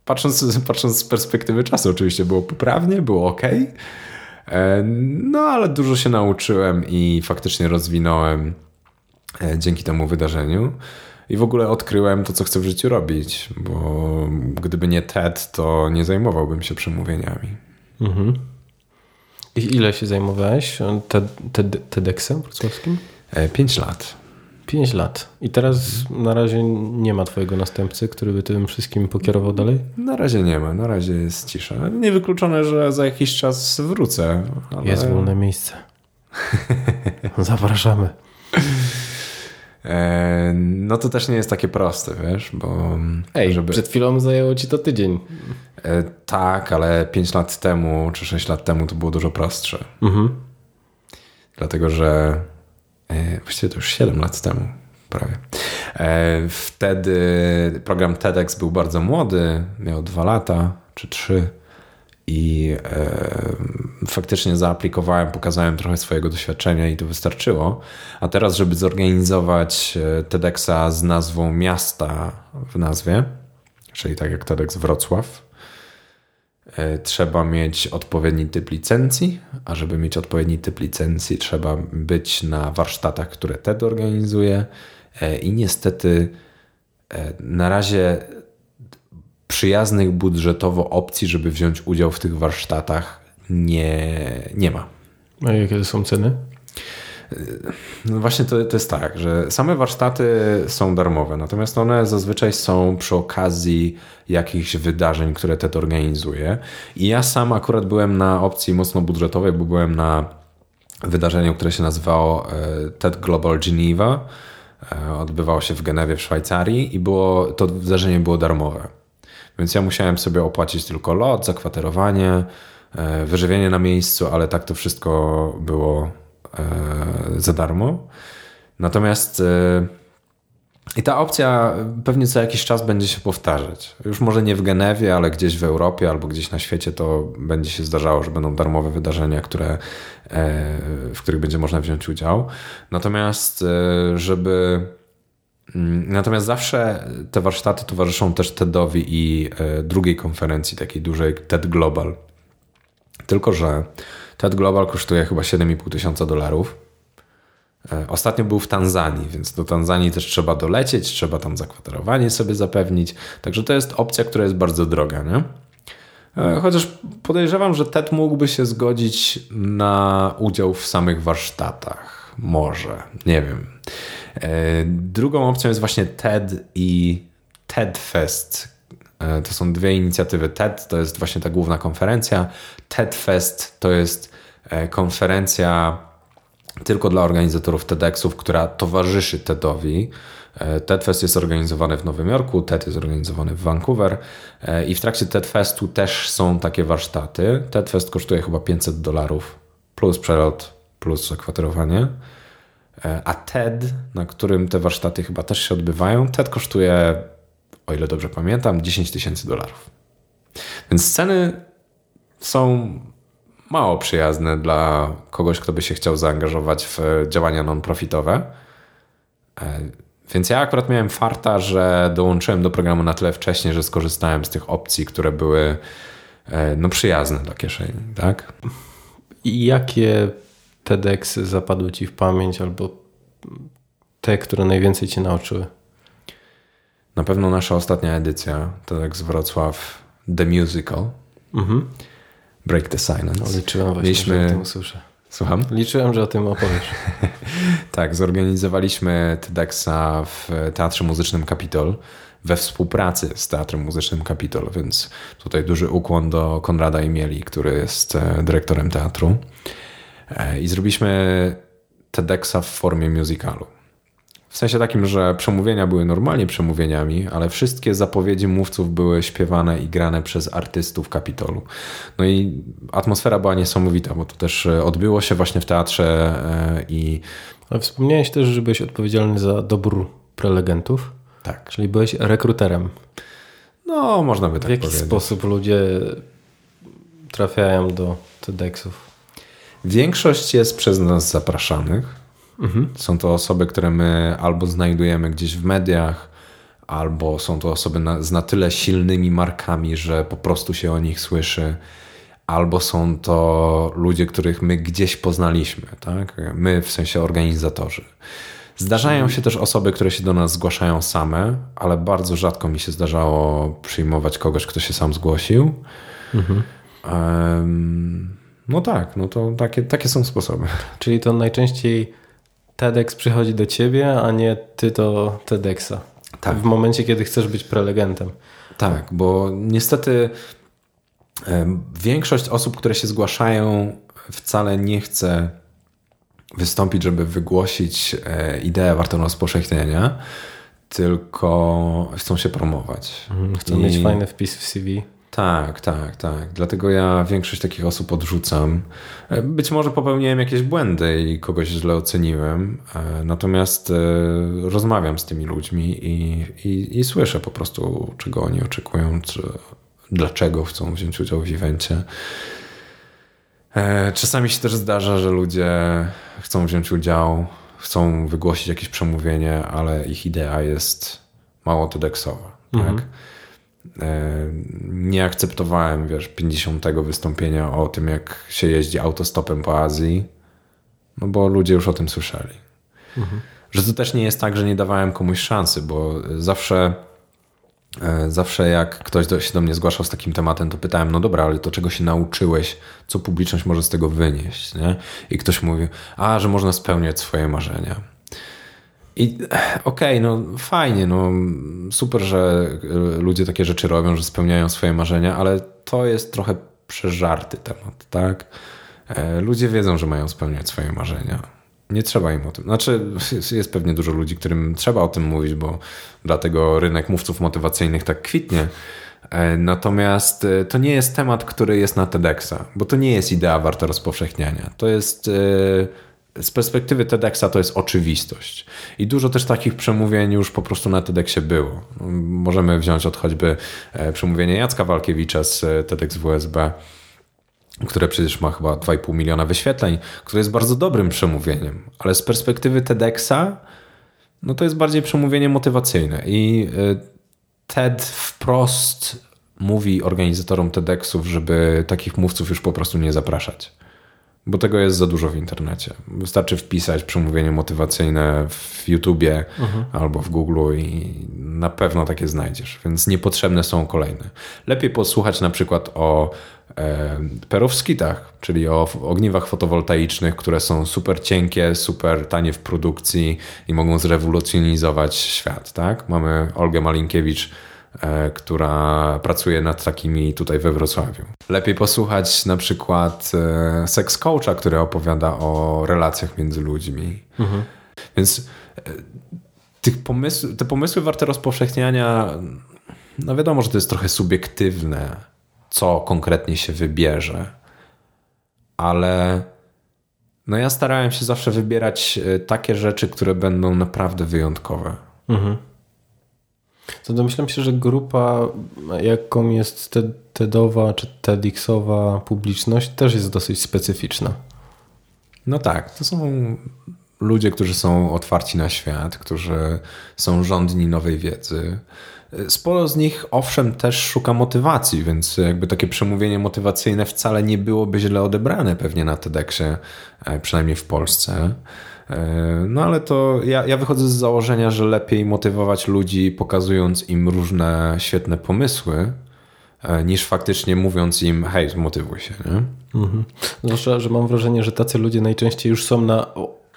patrząc, *laughs* patrząc z perspektywy czasu, oczywiście było poprawnie, było ok. E, no, ale dużo się nauczyłem i faktycznie rozwinąłem e, dzięki temu wydarzeniu. I w ogóle odkryłem to, co chcę w życiu robić, bo gdyby nie TED, to nie zajmowałbym się przemówieniami. Mhm. I ile się zajmowałeś TED, TED, TEDxem wrocławskim? E, pięć lat. 5 lat. I teraz na razie nie ma twojego następcy, który by tym wszystkim pokierował dalej? Na razie nie ma, na razie jest cisza. Niewykluczone, że za jakiś czas wrócę. Ale... Jest wolne miejsce. *laughs* Zapraszamy. E, no to też nie jest takie proste, wiesz, bo... Ej, żeby... przed chwilą zajęło ci to tydzień. E, tak, ale 5 lat temu, czy 6 lat temu to było dużo prostsze. Mhm. Dlatego, że właściwie to już 7 lat temu prawie. E, wtedy program TEDx był bardzo młody, miał 2 lata czy 3 i e, faktycznie zaaplikowałem, pokazałem trochę swojego doświadczenia i to wystarczyło. A teraz, żeby zorganizować TEDxa z nazwą miasta w nazwie, czyli tak jak TEDx Wrocław, E, trzeba mieć odpowiedni typ licencji, a żeby mieć odpowiedni typ licencji, trzeba być na warsztatach, które TED organizuje. E, I niestety e, na razie przyjaznych budżetowo opcji, żeby wziąć udział w tych warsztatach nie, nie ma. A jakie są ceny? No właśnie to, to jest tak, że same warsztaty są darmowe, natomiast one zazwyczaj są przy okazji jakichś wydarzeń, które TED organizuje. I ja sam akurat byłem na opcji mocno budżetowej, bo byłem na wydarzeniu, które się nazywało e, TED Global Geneva. E, odbywało się w Genewie w Szwajcarii i było, to wydarzenie było darmowe. Więc ja musiałem sobie opłacić tylko lot, zakwaterowanie, e, wyżywienie na miejscu, ale tak to wszystko było za darmo. Natomiast e, i ta opcja pewnie co jakiś czas będzie się powtarzać. Już może nie w Genewie, ale gdzieś w Europie albo gdzieś na świecie to będzie się zdarzało, że będą darmowe wydarzenia, które, e, w których będzie można wziąć udział. Natomiast, żeby. Mm, natomiast zawsze te warsztaty towarzyszą też TEDowi i drugiej konferencji, takiej dużej TED Global. Tylko, że TED Global kosztuje chyba 7,5 tysiąca dolarów. E, ostatnio był w Tanzanii, więc do Tanzanii też trzeba dolecieć, trzeba tam zakwaterowanie sobie zapewnić. Także to jest opcja, która jest bardzo droga. Nie? E, chociaż podejrzewam, że TED mógłby się zgodzić na udział w samych warsztatach. Może, nie wiem. E, drugą opcją jest właśnie TED i TED Fest. To są dwie inicjatywy. TED to jest właśnie ta główna konferencja. TED Fest to jest konferencja tylko dla organizatorów TEDxów, która towarzyszy TEDowi. E, TEDfest jest organizowany w Nowym Jorku, TED jest organizowany w Vancouver i w trakcie TEDfestu też są takie warsztaty. TEDfest kosztuje chyba 500 dolarów plus przelot, plus zakwaterowanie. A TED, na którym te warsztaty chyba też się odbywają, TED kosztuje o ile dobrze pamiętam, 10 tysięcy dolarów. Więc ceny są mało przyjazne dla kogoś, kto by się chciał zaangażować w działania non-profitowe. E, więc ja akurat miałem farta, że dołączyłem do programu na tyle wcześnie, że skorzystałem z tych opcji, które były e, no, przyjazne dla kieszeni. Tak? I jakie TEDx zapadły Ci w pamięć albo te, które najwięcej Cię nauczyły? Na pewno nasza ostatnia edycja, z Wrocław The Musical. Mhm. Break the Silence. No, liczyłem właśnie, Mieliśmy... że o tym usłyszę. Słucham? Liczyłem, że o tym opowiesz. *laughs* tak, zorganizowaliśmy TEDxa w Teatrze Muzycznym Kapitol we współpracy z Teatrem Muzycznym Kapitol, więc tutaj duży ukłon do Konrada Imieli, który jest e, dyrektorem teatru. E, I zrobiliśmy TEDxa w formie musicalu. W sensie takim, że przemówienia były normalnie przemówieniami, ale wszystkie zapowiedzi mówców były śpiewane i grane przez artystów Kapitolu. No i atmosfera była niesamowita, bo to też e, odbyło się właśnie w teatrze e, i. Ale wspomniałeś też, że byłeś odpowiedzialny za dobór prelegentów. Tak. Czyli byłeś rekruterem. No, można by tak W jaki powiedzieć. sposób ludzie trafiają do TEDxów? Większość jest przez nas zapraszanych. Mhm. Są to osoby, które my albo znajdujemy gdzieś w mediach, albo są to osoby na, z na tyle silnymi markami, że po prostu się o nich słyszy, albo są to ludzie, których my gdzieś poznaliśmy, tak? My w sensie organizatorzy. Zdarzają się też osoby, które się do nas zgłaszają same, ale bardzo rzadko mi się zdarzało przyjmować kogoś, kto się sam zgłosił. Mhm. Um, no tak, no to takie, takie są sposoby. Czyli to najczęściej TEDx przychodzi do ciebie, a nie ty do TEDxa. Tak. W momencie, kiedy chcesz być prelegentem. Tak, bo niestety większość osób, które się zgłaszają, wcale nie chce wystąpić, żeby wygłosić e, ideę wartą rozpowszechnienia, tylko chcą się promować. Mhm, chcą I... mieć fajny wpis w CV. Tak, tak, tak. Dlatego ja większość takich osób odrzucam. E, być może popełniłem jakieś błędy i kogoś źle oceniłem, e, natomiast e, rozmawiam z tymi ludźmi i, i, i słyszę po prostu, czego oni oczekują, czy, dlaczego chcą wziąć udział w evencie. Czasami się też zdarza, że ludzie chcą wziąć udział, chcą wygłosić jakieś przemówienie, ale ich idea jest mało TEDxowa. Mhm. Tak? E, nie akceptowałem, wiesz, 50 wystąpienia o tym, jak się jeździ autostopem po Azji, no bo ludzie już o tym słyszeli. Mhm. Że to też nie jest tak, że nie dawałem komuś szansy, bo zawsze e, zawsze jak ktoś do, się do mnie zgłaszał z takim tematem, to pytałem, no dobra, ale to czego się nauczyłeś, co publiczność może z tego wynieść, nie? I ktoś mówi, a, że można spełniać swoje marzenia. I okej, okay, no fajnie, no super, że e, ludzie takie rzeczy robią, że spełniają swoje marzenia, ale to jest trochę przeżarty temat, tak? E, ludzie wiedzą, że mają spełniać swoje marzenia. Nie trzeba im o tym. Znaczy, jest pewnie dużo ludzi, którym trzeba o tym mówić, bo dlatego rynek mówców motywacyjnych tak kwitnie. E, natomiast to nie jest temat, który jest na TEDxa, bo to nie jest idea warta rozpowszechniania. To jest z perspektywy TEDxa to jest oczywistość. I dużo też takich przemówień już po prostu na TEDxie było. Możemy wziąć od choćby e, przemówienie Jacka Walkiewicza z e, TEDx WSB, które przecież ma chyba 2,5 miliona wyświetleń, które jest bardzo dobrym przemówieniem, ale z perspektywy TEDxa no to jest bardziej przemówienie motywacyjne. I e, TED wprost mówi organizatorom TEDxów, żeby takich mówców już po prostu nie zapraszać bo tego jest za dużo w internecie. Wystarczy wpisać przemówienie motywacyjne w YouTubie mhm. albo w Google i na pewno takie znajdziesz, więc niepotrzebne są kolejne. Lepiej posłuchać na przykład o e, perowskitach, czyli o ogniwach fotowoltaicznych, które są super cienkie, super tanie w produkcji i mogą zrewolucjonizować świat. Tak? Mamy Olgę Malinkiewicz, która pracuje nad takimi tutaj we Wrocławiu. Lepiej posłuchać na przykład e, Sex Coacha, który opowiada o relacjach między ludźmi. Mhm. Więc tych pomysł, te pomysły warte rozpowszechniania, no wiadomo, że to jest trochę subiektywne, co konkretnie się wybierze, ale no ja starałem się zawsze wybierać e, takie rzeczy, które będą naprawdę wyjątkowe. Mhm. To domyślam się, że grupa, jaką jest TEDowa czy TEDxowa publiczność, też jest dosyć specyficzna. No tak, to są ludzie, którzy są otwarci na świat, którzy są rządni nowej wiedzy. Sporo z nich, owszem, też szuka motywacji, więc jakby takie przemówienie motywacyjne wcale nie byłoby źle odebrane pewnie na TEDxie, e, przynajmniej w Polsce. E, no ale to ja, ja wychodzę z założenia, że lepiej motywować ludzi, pokazując im różne świetne pomysły, e, niż faktycznie mówiąc im, hej, motywuj się. Nie? Mhm. Zwłaszcza, że mam wrażenie, że tacy ludzie najczęściej już są na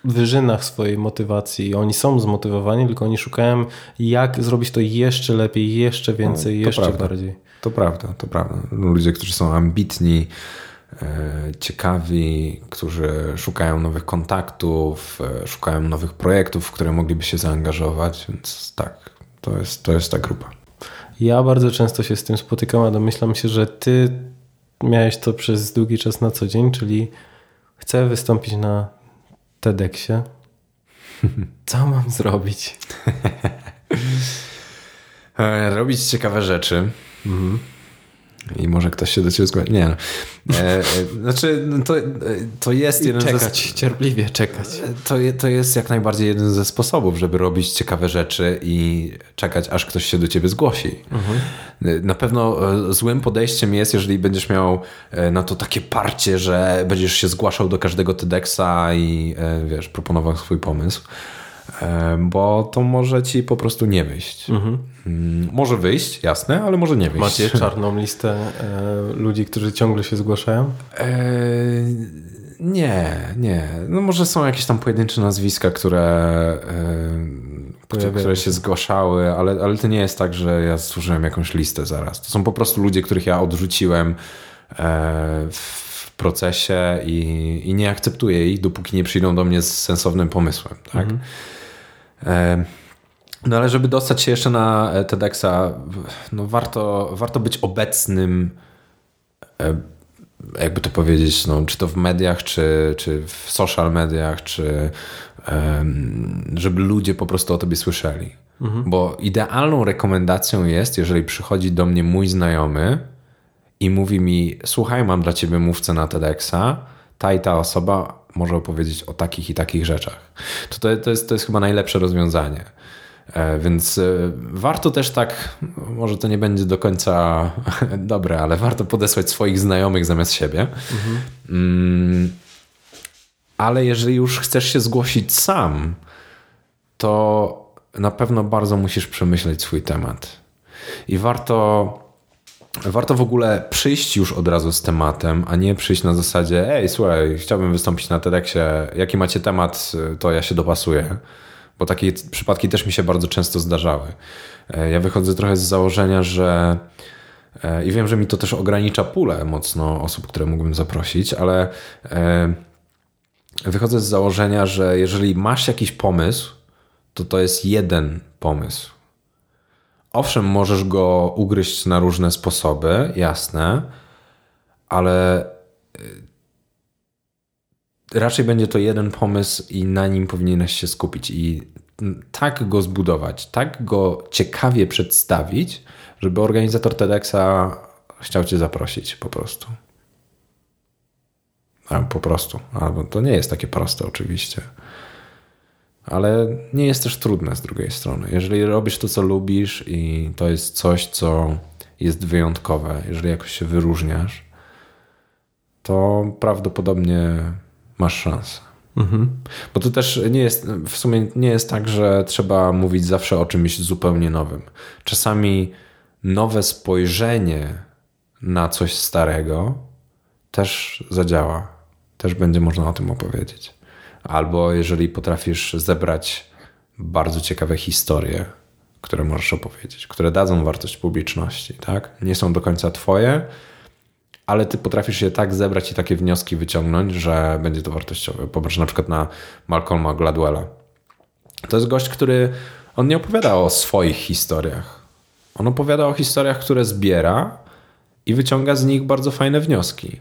wyżynach swojej motywacji. Oni są zmotywowani, tylko oni szukają, jak zrobić to jeszcze lepiej, jeszcze więcej, no, jeszcze prawda. bardziej. To prawda, to prawda. Ludzie, którzy są ambitni, ciekawi, którzy szukają nowych kontaktów, e, szukają nowych projektów, w które mogliby się zaangażować, więc tak, to jest, to jest ta grupa. Ja bardzo często się z tym spotykam, a domyślam się, że ty miałeś to przez długi czas na co dzień, czyli chcę wystąpić na TEDxie. *laughs* Co mam zrobić? E, robić ciekawe rzeczy. Mhm. I może ktoś się do ciebie zgłosić. Nie. No. E, e, znaczy, no to, e, to jest jeden czekać, ze... cierpliwie czekać. E, to, to jest jak najbardziej jeden ze sposobów, żeby robić ciekawe rzeczy i czekać, aż ktoś się do ciebie zgłosi. Mhm. Na pewno złym podejściem jest, jeżeli będziesz miał na to takie parcie, że będziesz się zgłaszał do każdego TEDxa i wiesz, proponował swój pomysł bo to może ci po prostu nie wyjść. Mhm. Mm, może wyjść, jasne, ale może nie wyjść. Macie *laughs* czarną listę e, ludzi, którzy ciągle się zgłaszają? E, nie, nie. No może są jakieś tam pojedyncze nazwiska, które, e, które się zgłaszały, ale, ale to nie jest tak, że ja stworzyłem jakąś listę zaraz. To są po prostu ludzie, których ja odrzuciłem w procesie i, i nie akceptuję ich, dopóki nie przyjdą do mnie z sensownym pomysłem. Tak? Mhm. No ale żeby dostać się jeszcze na e, TEDxa, no warto, warto być obecnym, e, jakby to powiedzieć, no, czy to w mediach, czy, czy w social mediach, czy żeby ludzie po prostu o tobie słyszeli. Mhm. Bo idealną rekomendacją jest, jeżeli przychodzi do mnie mój znajomy i mówi mi, słuchaj, mam dla ciebie mówcę na TEDxa, ta i ta osoba może opowiedzieć o takich i takich rzeczach. To, to, to, jest, to jest chyba najlepsze rozwiązanie. E, więc e, warto też tak, może to nie będzie do końca *laughs* dobre, ale warto podesłać swoich znajomych zamiast siebie. Mhm. Mm, ale jeżeli już chcesz się zgłosić sam, to na pewno bardzo musisz przemyśleć swój temat. I warto warto w ogóle przyjść już od razu z tematem, a nie przyjść na zasadzie ej, słuchaj, chciałbym wystąpić na TEDxie, jaki macie temat, to ja się dopasuję. Bo takie przypadki też mi się bardzo często zdarzały. E, ja wychodzę trochę z założenia, że e, i wiem, że mi to też ogranicza pulę mocno osób, które mógłbym zaprosić, ale e, wychodzę z założenia, że jeżeli masz jakiś pomysł, to to jest jeden pomysł owszem, możesz go ugryźć na różne sposoby, jasne, ale y, raczej będzie to jeden pomysł i na nim powinieneś się skupić i tak go zbudować, tak go ciekawie przedstawić, żeby organizator TEDxa chciał cię zaprosić po prostu. Po prostu. Albo to nie jest takie proste oczywiście ale nie jest też trudne z drugiej strony. Jeżeli robisz to, co lubisz i to jest coś, co jest wyjątkowe, jeżeli jakoś się wyróżniasz, to prawdopodobnie masz szansę. Mhm. Bo to też nie jest, w sumie nie jest tak, że trzeba mówić zawsze o czymś zupełnie nowym. Czasami nowe spojrzenie na coś starego, też zadziała. Też będzie można o tym opowiedzieć. Albo jeżeli potrafisz zebrać bardzo ciekawe historie, które możesz opowiedzieć, które dadzą wartość publiczności, tak? Nie są do końca twoje, ale ty potrafisz je tak zebrać i takie wnioski wyciągnąć, że będzie to wartościowe. Popatrz na przykład na Malcolma Gladwella. To jest gość, który on nie opowiada o swoich historiach. On opowiada o historiach, które zbiera i wyciąga z nich bardzo fajne wnioski.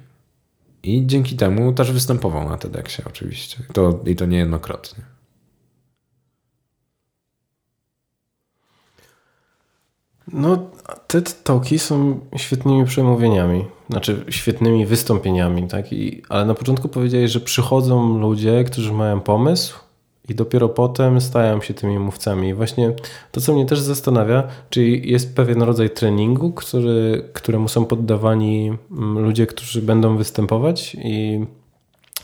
I dzięki temu też występował na TEDxie oczywiście. To, I to niejednokrotnie. No, TED Talki są świetnymi przemówieniami, znaczy świetnymi wystąpieniami, tak? I, ale na początku powiedziałeś, że przychodzą ludzie, którzy mają pomysł i dopiero potem stają się tymi mówcami. I właśnie to, co mnie też zastanawia, czyli jest pewien rodzaj treningu, który, któremu są poddawani mm, ludzie, którzy będą występować i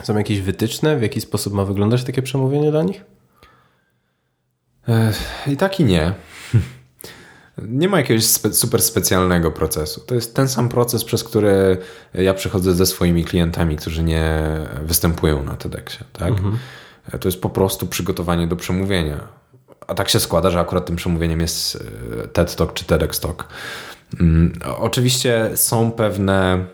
są jakieś wytyczne, w jaki sposób ma wyglądać takie przemówienie dla nich? I tak i nie. *laughs* Nie ma jakiegoś spe super specjalnego procesu. To jest ten sam proces, przez który ja przechodzę ze swoimi klientami, którzy nie występują na TEDxie. Tak? Mhm. To jest po prostu przygotowanie do przemówienia. A tak się składa, że akurat tym przemówieniem jest e, TED Talk czy TEDx Talk. Mm, oczywiście są pewne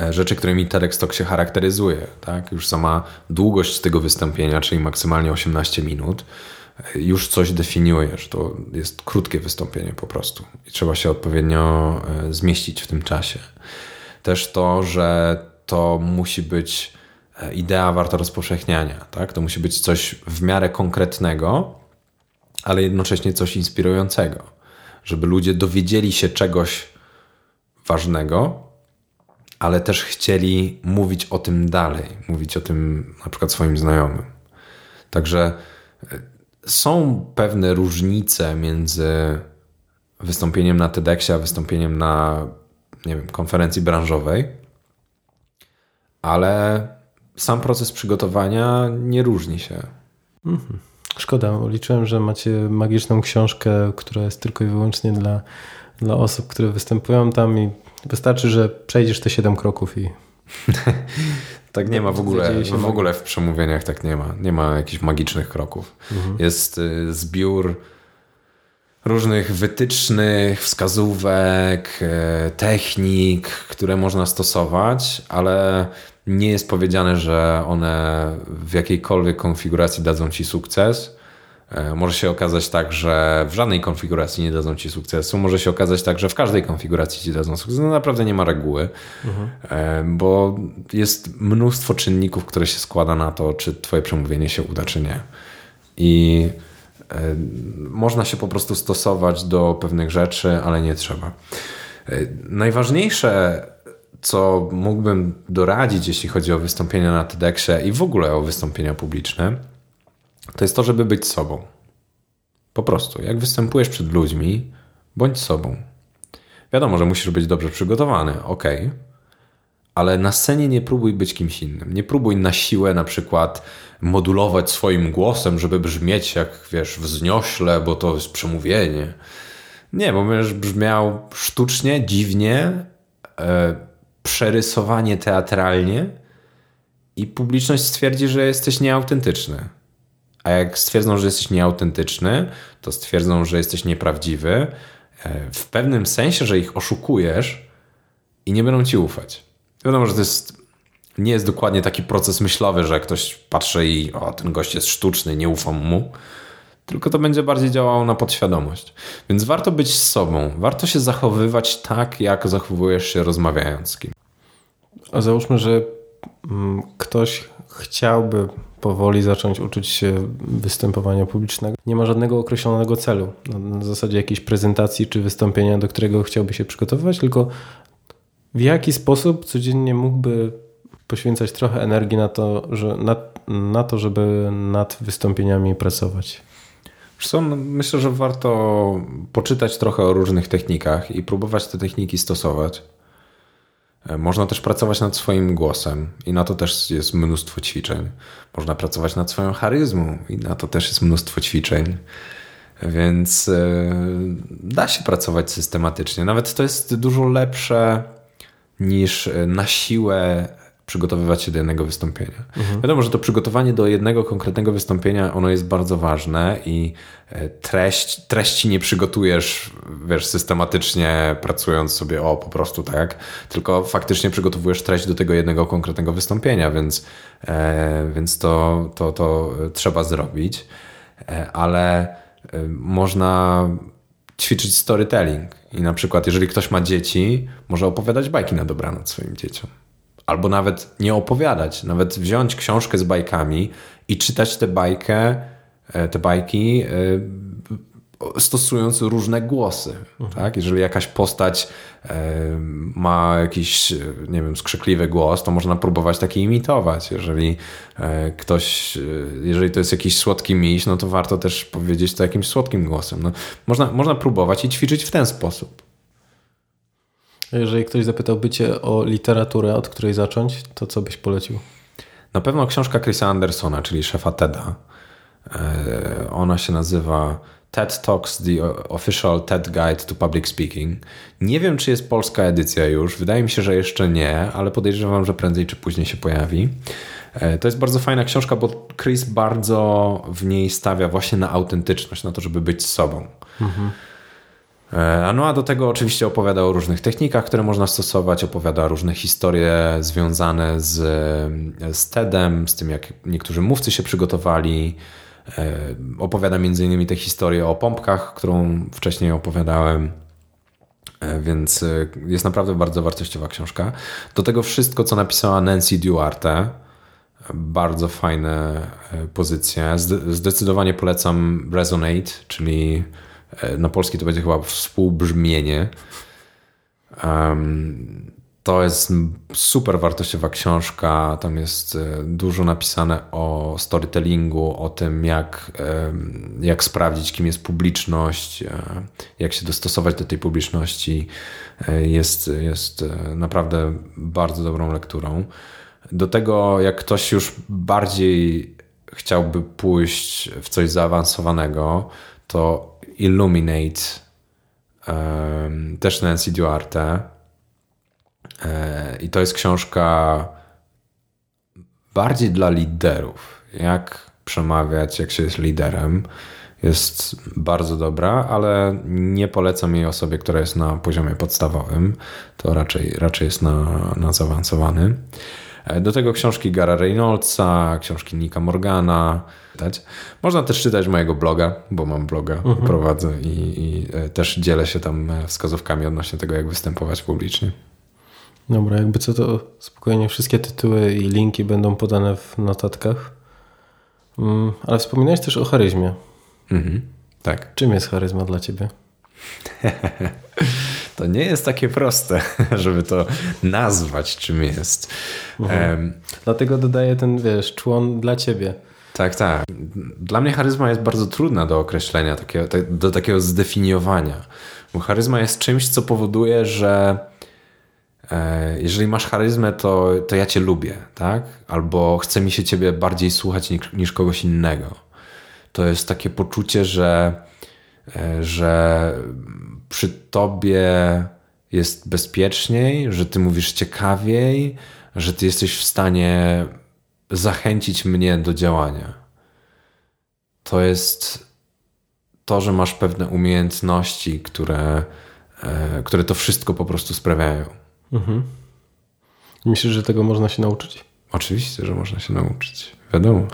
e, rzeczy, którymi TEDx Talk się charakteryzuje. Tak? Już sama długość tego wystąpienia, czyli maksymalnie 18 minut, już coś definiuje, że to jest krótkie wystąpienie po prostu i trzeba się odpowiednio e, zmieścić w tym czasie. Też to, że to musi być e, idea warta rozpowszechniania, tak? To musi być coś w miarę konkretnego, ale jednocześnie coś inspirującego, żeby ludzie dowiedzieli się czegoś ważnego, ale też chcieli mówić o tym dalej, mówić o tym na przykład swoim znajomym. Także e, są pewne różnice między wystąpieniem na TEDxie, a wystąpieniem na nie wiem, konferencji branżowej, ale sam proces przygotowania nie różni się. Mhm. Szkoda, liczyłem, że macie magiczną książkę, która jest tylko i wyłącznie dla, dla osób, które występują tam i wystarczy, że przejdziesz te 7 kroków i *laughs* Tak nie ma w ogóle, w ogóle w przemówieniach tak nie ma. Nie ma jakichś magicznych kroków. Mhm. Jest y, zbiór różnych wytycznych, wskazówek, y, technik, które można stosować, ale nie jest powiedziane, że one w jakiejkolwiek konfiguracji dadzą ci sukces. E, może się okazać tak, że w żadnej konfiguracji nie dadzą ci sukcesu. Może się okazać tak, że w każdej konfiguracji ci dadzą sukces. No naprawdę nie ma reguły, mhm. bo jest mnóstwo czynników, które się składa na to, czy twoje przemówienie się uda, czy nie. I e, można się po prostu stosować do pewnych rzeczy, ale nie trzeba. Najważniejsze, co mógłbym doradzić, jeśli chodzi o wystąpienia na TEDxie i w ogóle o wystąpienia publiczne, to jest to, żeby być sobą. Po prostu. Jak występujesz przed ludźmi, bądź sobą. Wiadomo, że musisz być dobrze przygotowany, ok, ale na scenie nie próbuj być kimś innym. Nie próbuj na siłę na przykład modulować swoim głosem, żeby brzmieć jak, wiesz, wzniośle, bo to jest przemówienie. Nie, bo będziesz brzmiał sztucznie, dziwnie, e, przerysowanie teatralnie i publiczność stwierdzi, że jesteś nieautentyczny. A jak stwierdzą, że jesteś nieautentyczny, to stwierdzą, że jesteś nieprawdziwy, e, w pewnym sensie, że ich oszukujesz i nie będą ci ufać. Wiadomo, że to jest, nie jest dokładnie taki proces myślowy, że ktoś patrzy i o, ten gość jest sztuczny, nie ufam mu, tylko to będzie bardziej działało na podświadomość. Więc warto być z sobą, warto się zachowywać tak, jak zachowujesz się rozmawiając z kim. A załóżmy, że mm, ktoś chciałby powoli zacząć uczyć się występowania publicznego. Nie ma żadnego określonego celu, na zasadzie jakiejś prezentacji czy wystąpienia, do którego chciałby się przygotowywać, tylko w jaki sposób codziennie mógłby poświęcać trochę energii na to, że, na, na to żeby nad wystąpieniami pracować. Co, no, myślę, że warto poczytać trochę o różnych technikach i próbować te techniki stosować. E, można też pracować nad swoim głosem i na to też jest mnóstwo ćwiczeń. Można pracować nad swoją charyzmą i na to też jest mnóstwo ćwiczeń. Więc e, da się pracować systematycznie. Nawet to jest dużo lepsze niż na siłę przygotowywać się do jednego wystąpienia. Mhm. Wiadomo, że to przygotowanie do jednego konkretnego wystąpienia, ono jest bardzo ważne i e, treść, treści nie przygotujesz, wiesz, systematycznie pracując sobie, o, po prostu tak, tylko faktycznie przygotowujesz treść do tego jednego konkretnego wystąpienia, więc, e, więc to, to, to trzeba zrobić, e, ale można ćwiczyć storytelling i na przykład, jeżeli ktoś ma dzieci, może opowiadać bajki na dobranoc swoim dzieciom albo nawet nie opowiadać, nawet wziąć książkę z bajkami i czytać tę bajkę, e, te bajki e, stosując różne głosy. Mhm. Tak? Jeżeli jakaś postać e, ma jakiś, nie wiem, skrzykliwy głos, to można próbować taki imitować. Jeżeli ktoś, jeżeli to jest jakiś słodki miś, no to warto też powiedzieć to jakimś słodkim głosem. No, można, można próbować i ćwiczyć w ten sposób. Jeżeli ktoś zapytałby cię o literaturę, od której zacząć, to co byś polecił? Na pewno książka Chrisa Andersona, czyli szefa TEDa. E, ona się nazywa TED Talks, The Official TED Guide to Public Speaking. Nie wiem, czy jest polska edycja już. Wydaje mi się, że jeszcze nie, ale podejrzewam, że prędzej czy później się pojawi. E, to jest bardzo fajna książka, bo Chris bardzo w niej stawia właśnie na autentyczność, na to, żeby być sobą. Mhm. E, no a do tego oczywiście opowiada o różnych technikach, które można stosować, opowiada różne historie związane z, z TEDem, z tym jak niektórzy mówcy się przygotowali. E, opowiada m.in. tę historię o pompkach, którą wcześniej opowiadałem. E, więc jest naprawdę bardzo wartościowa książka. Do tego wszystko, co napisała Nancy Duarte, bardzo fajne pozycje. Zdecydowanie polecam Resonate, czyli na polski to będzie chyba współbrzmienie. Um, to jest super wartościowa książka. Tam jest e, dużo napisane o storytellingu, o tym, jak, jak sprawdzić, kim jest publiczność, e, jak się dostosować do tej publiczności. Jest, jest naprawdę bardzo dobrą lekturą. Do tego, jak ktoś już bardziej chciałby pójść w coś zaawansowanego, to Illuminate, um, też Nancy Duarte. E, I to jest książka bardziej dla liderów. Jak przemawiać, jak się jest liderem. Jest bardzo dobra, ale nie polecam jej osobie, która jest na poziomie podstawowym. To raczej, raczej jest na, na zaawansowany. E, do tego książki Gara Reynoldsa, książki Nika Morgana. Można też czytać mojego bloga, bo mam bloga, mhm. prowadzę i, i e, też dzielę się tam e, wskazówkami odnośnie tego, jak występować publicznie. Dobra, jakby co to spokojnie wszystkie tytuły i linki będą podane w notatkach. Mm, ale wspominałeś też o charyzmie. Mhm, tak. Czym jest charyzma dla ciebie? *laughs* to nie jest takie proste, *laughs* żeby to nazwać, czym jest. Mhm. Um, Dlatego dodaję ten, wiesz, człon dla ciebie. Tak, tak. Dla mnie charyzma jest bardzo trudna do określenia, do takiego zdefiniowania. Bo charyzma jest czymś, co powoduje, że e, jeżeli masz charyzmę, to, to ja cię lubię, tak? Albo chce mi się ciebie bardziej słuchać niż, niż kogoś innego. To jest takie poczucie, że, e, że przy tobie jest bezpieczniej, że ty mówisz ciekawiej, że ty jesteś w stanie zachęcić mnie do działania. To jest to, że masz pewne umiejętności, które, e, które to wszystko po prostu sprawiają. Mhm. Myślisz, że tego można się nauczyć? Oczywiście, że można się nauczyć. Wiadomo.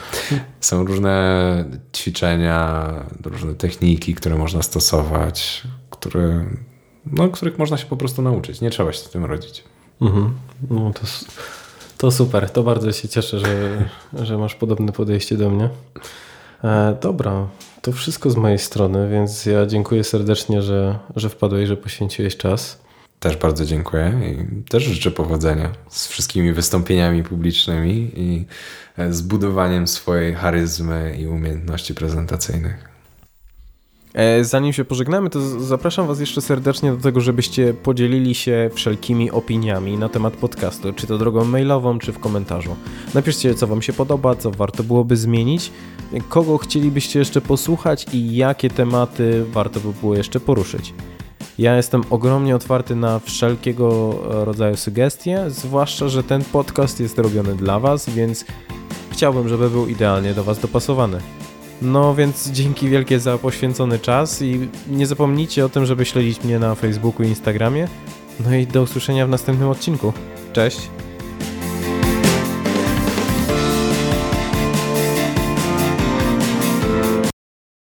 Są różne ćwiczenia, różne techniki, które można stosować, które, no, których można się po prostu nauczyć. Nie trzeba się z tym rodzić. Mhm. No to, to super. To bardzo się cieszę, że, że masz podobne podejście do mnie. E, dobra, to wszystko z mojej strony, więc ja dziękuję serdecznie, że, że wpadłeś, że poświęciłeś czas. Też bardzo dziękuję i też życzę powodzenia z wszystkimi wystąpieniami publicznymi i z budowaniem swojej charyzmy i umiejętności prezentacyjnych. E, zanim się pożegnamy, to zapraszam Was jeszcze serdecznie do tego, żebyście podzielili się wszelkimi opiniami na temat podcastu, czy to drogą mailową, czy w komentarzu. Napiszcie, co Wam się podoba, co warto byłoby zmienić, kogo chcielibyście jeszcze posłuchać i jakie tematy warto by było jeszcze poruszyć. Ja jestem ogromnie otwarty na wszelkiego rodzaju sugestie, zwłaszcza, że ten podcast jest robiony dla Was, więc chciałbym, żeby był idealnie do Was dopasowany. No więc dzięki wielkie za poświęcony czas i nie zapomnijcie o tym, żeby śledzić mnie na Facebooku i Instagramie. No i do usłyszenia w następnym odcinku. Cześć!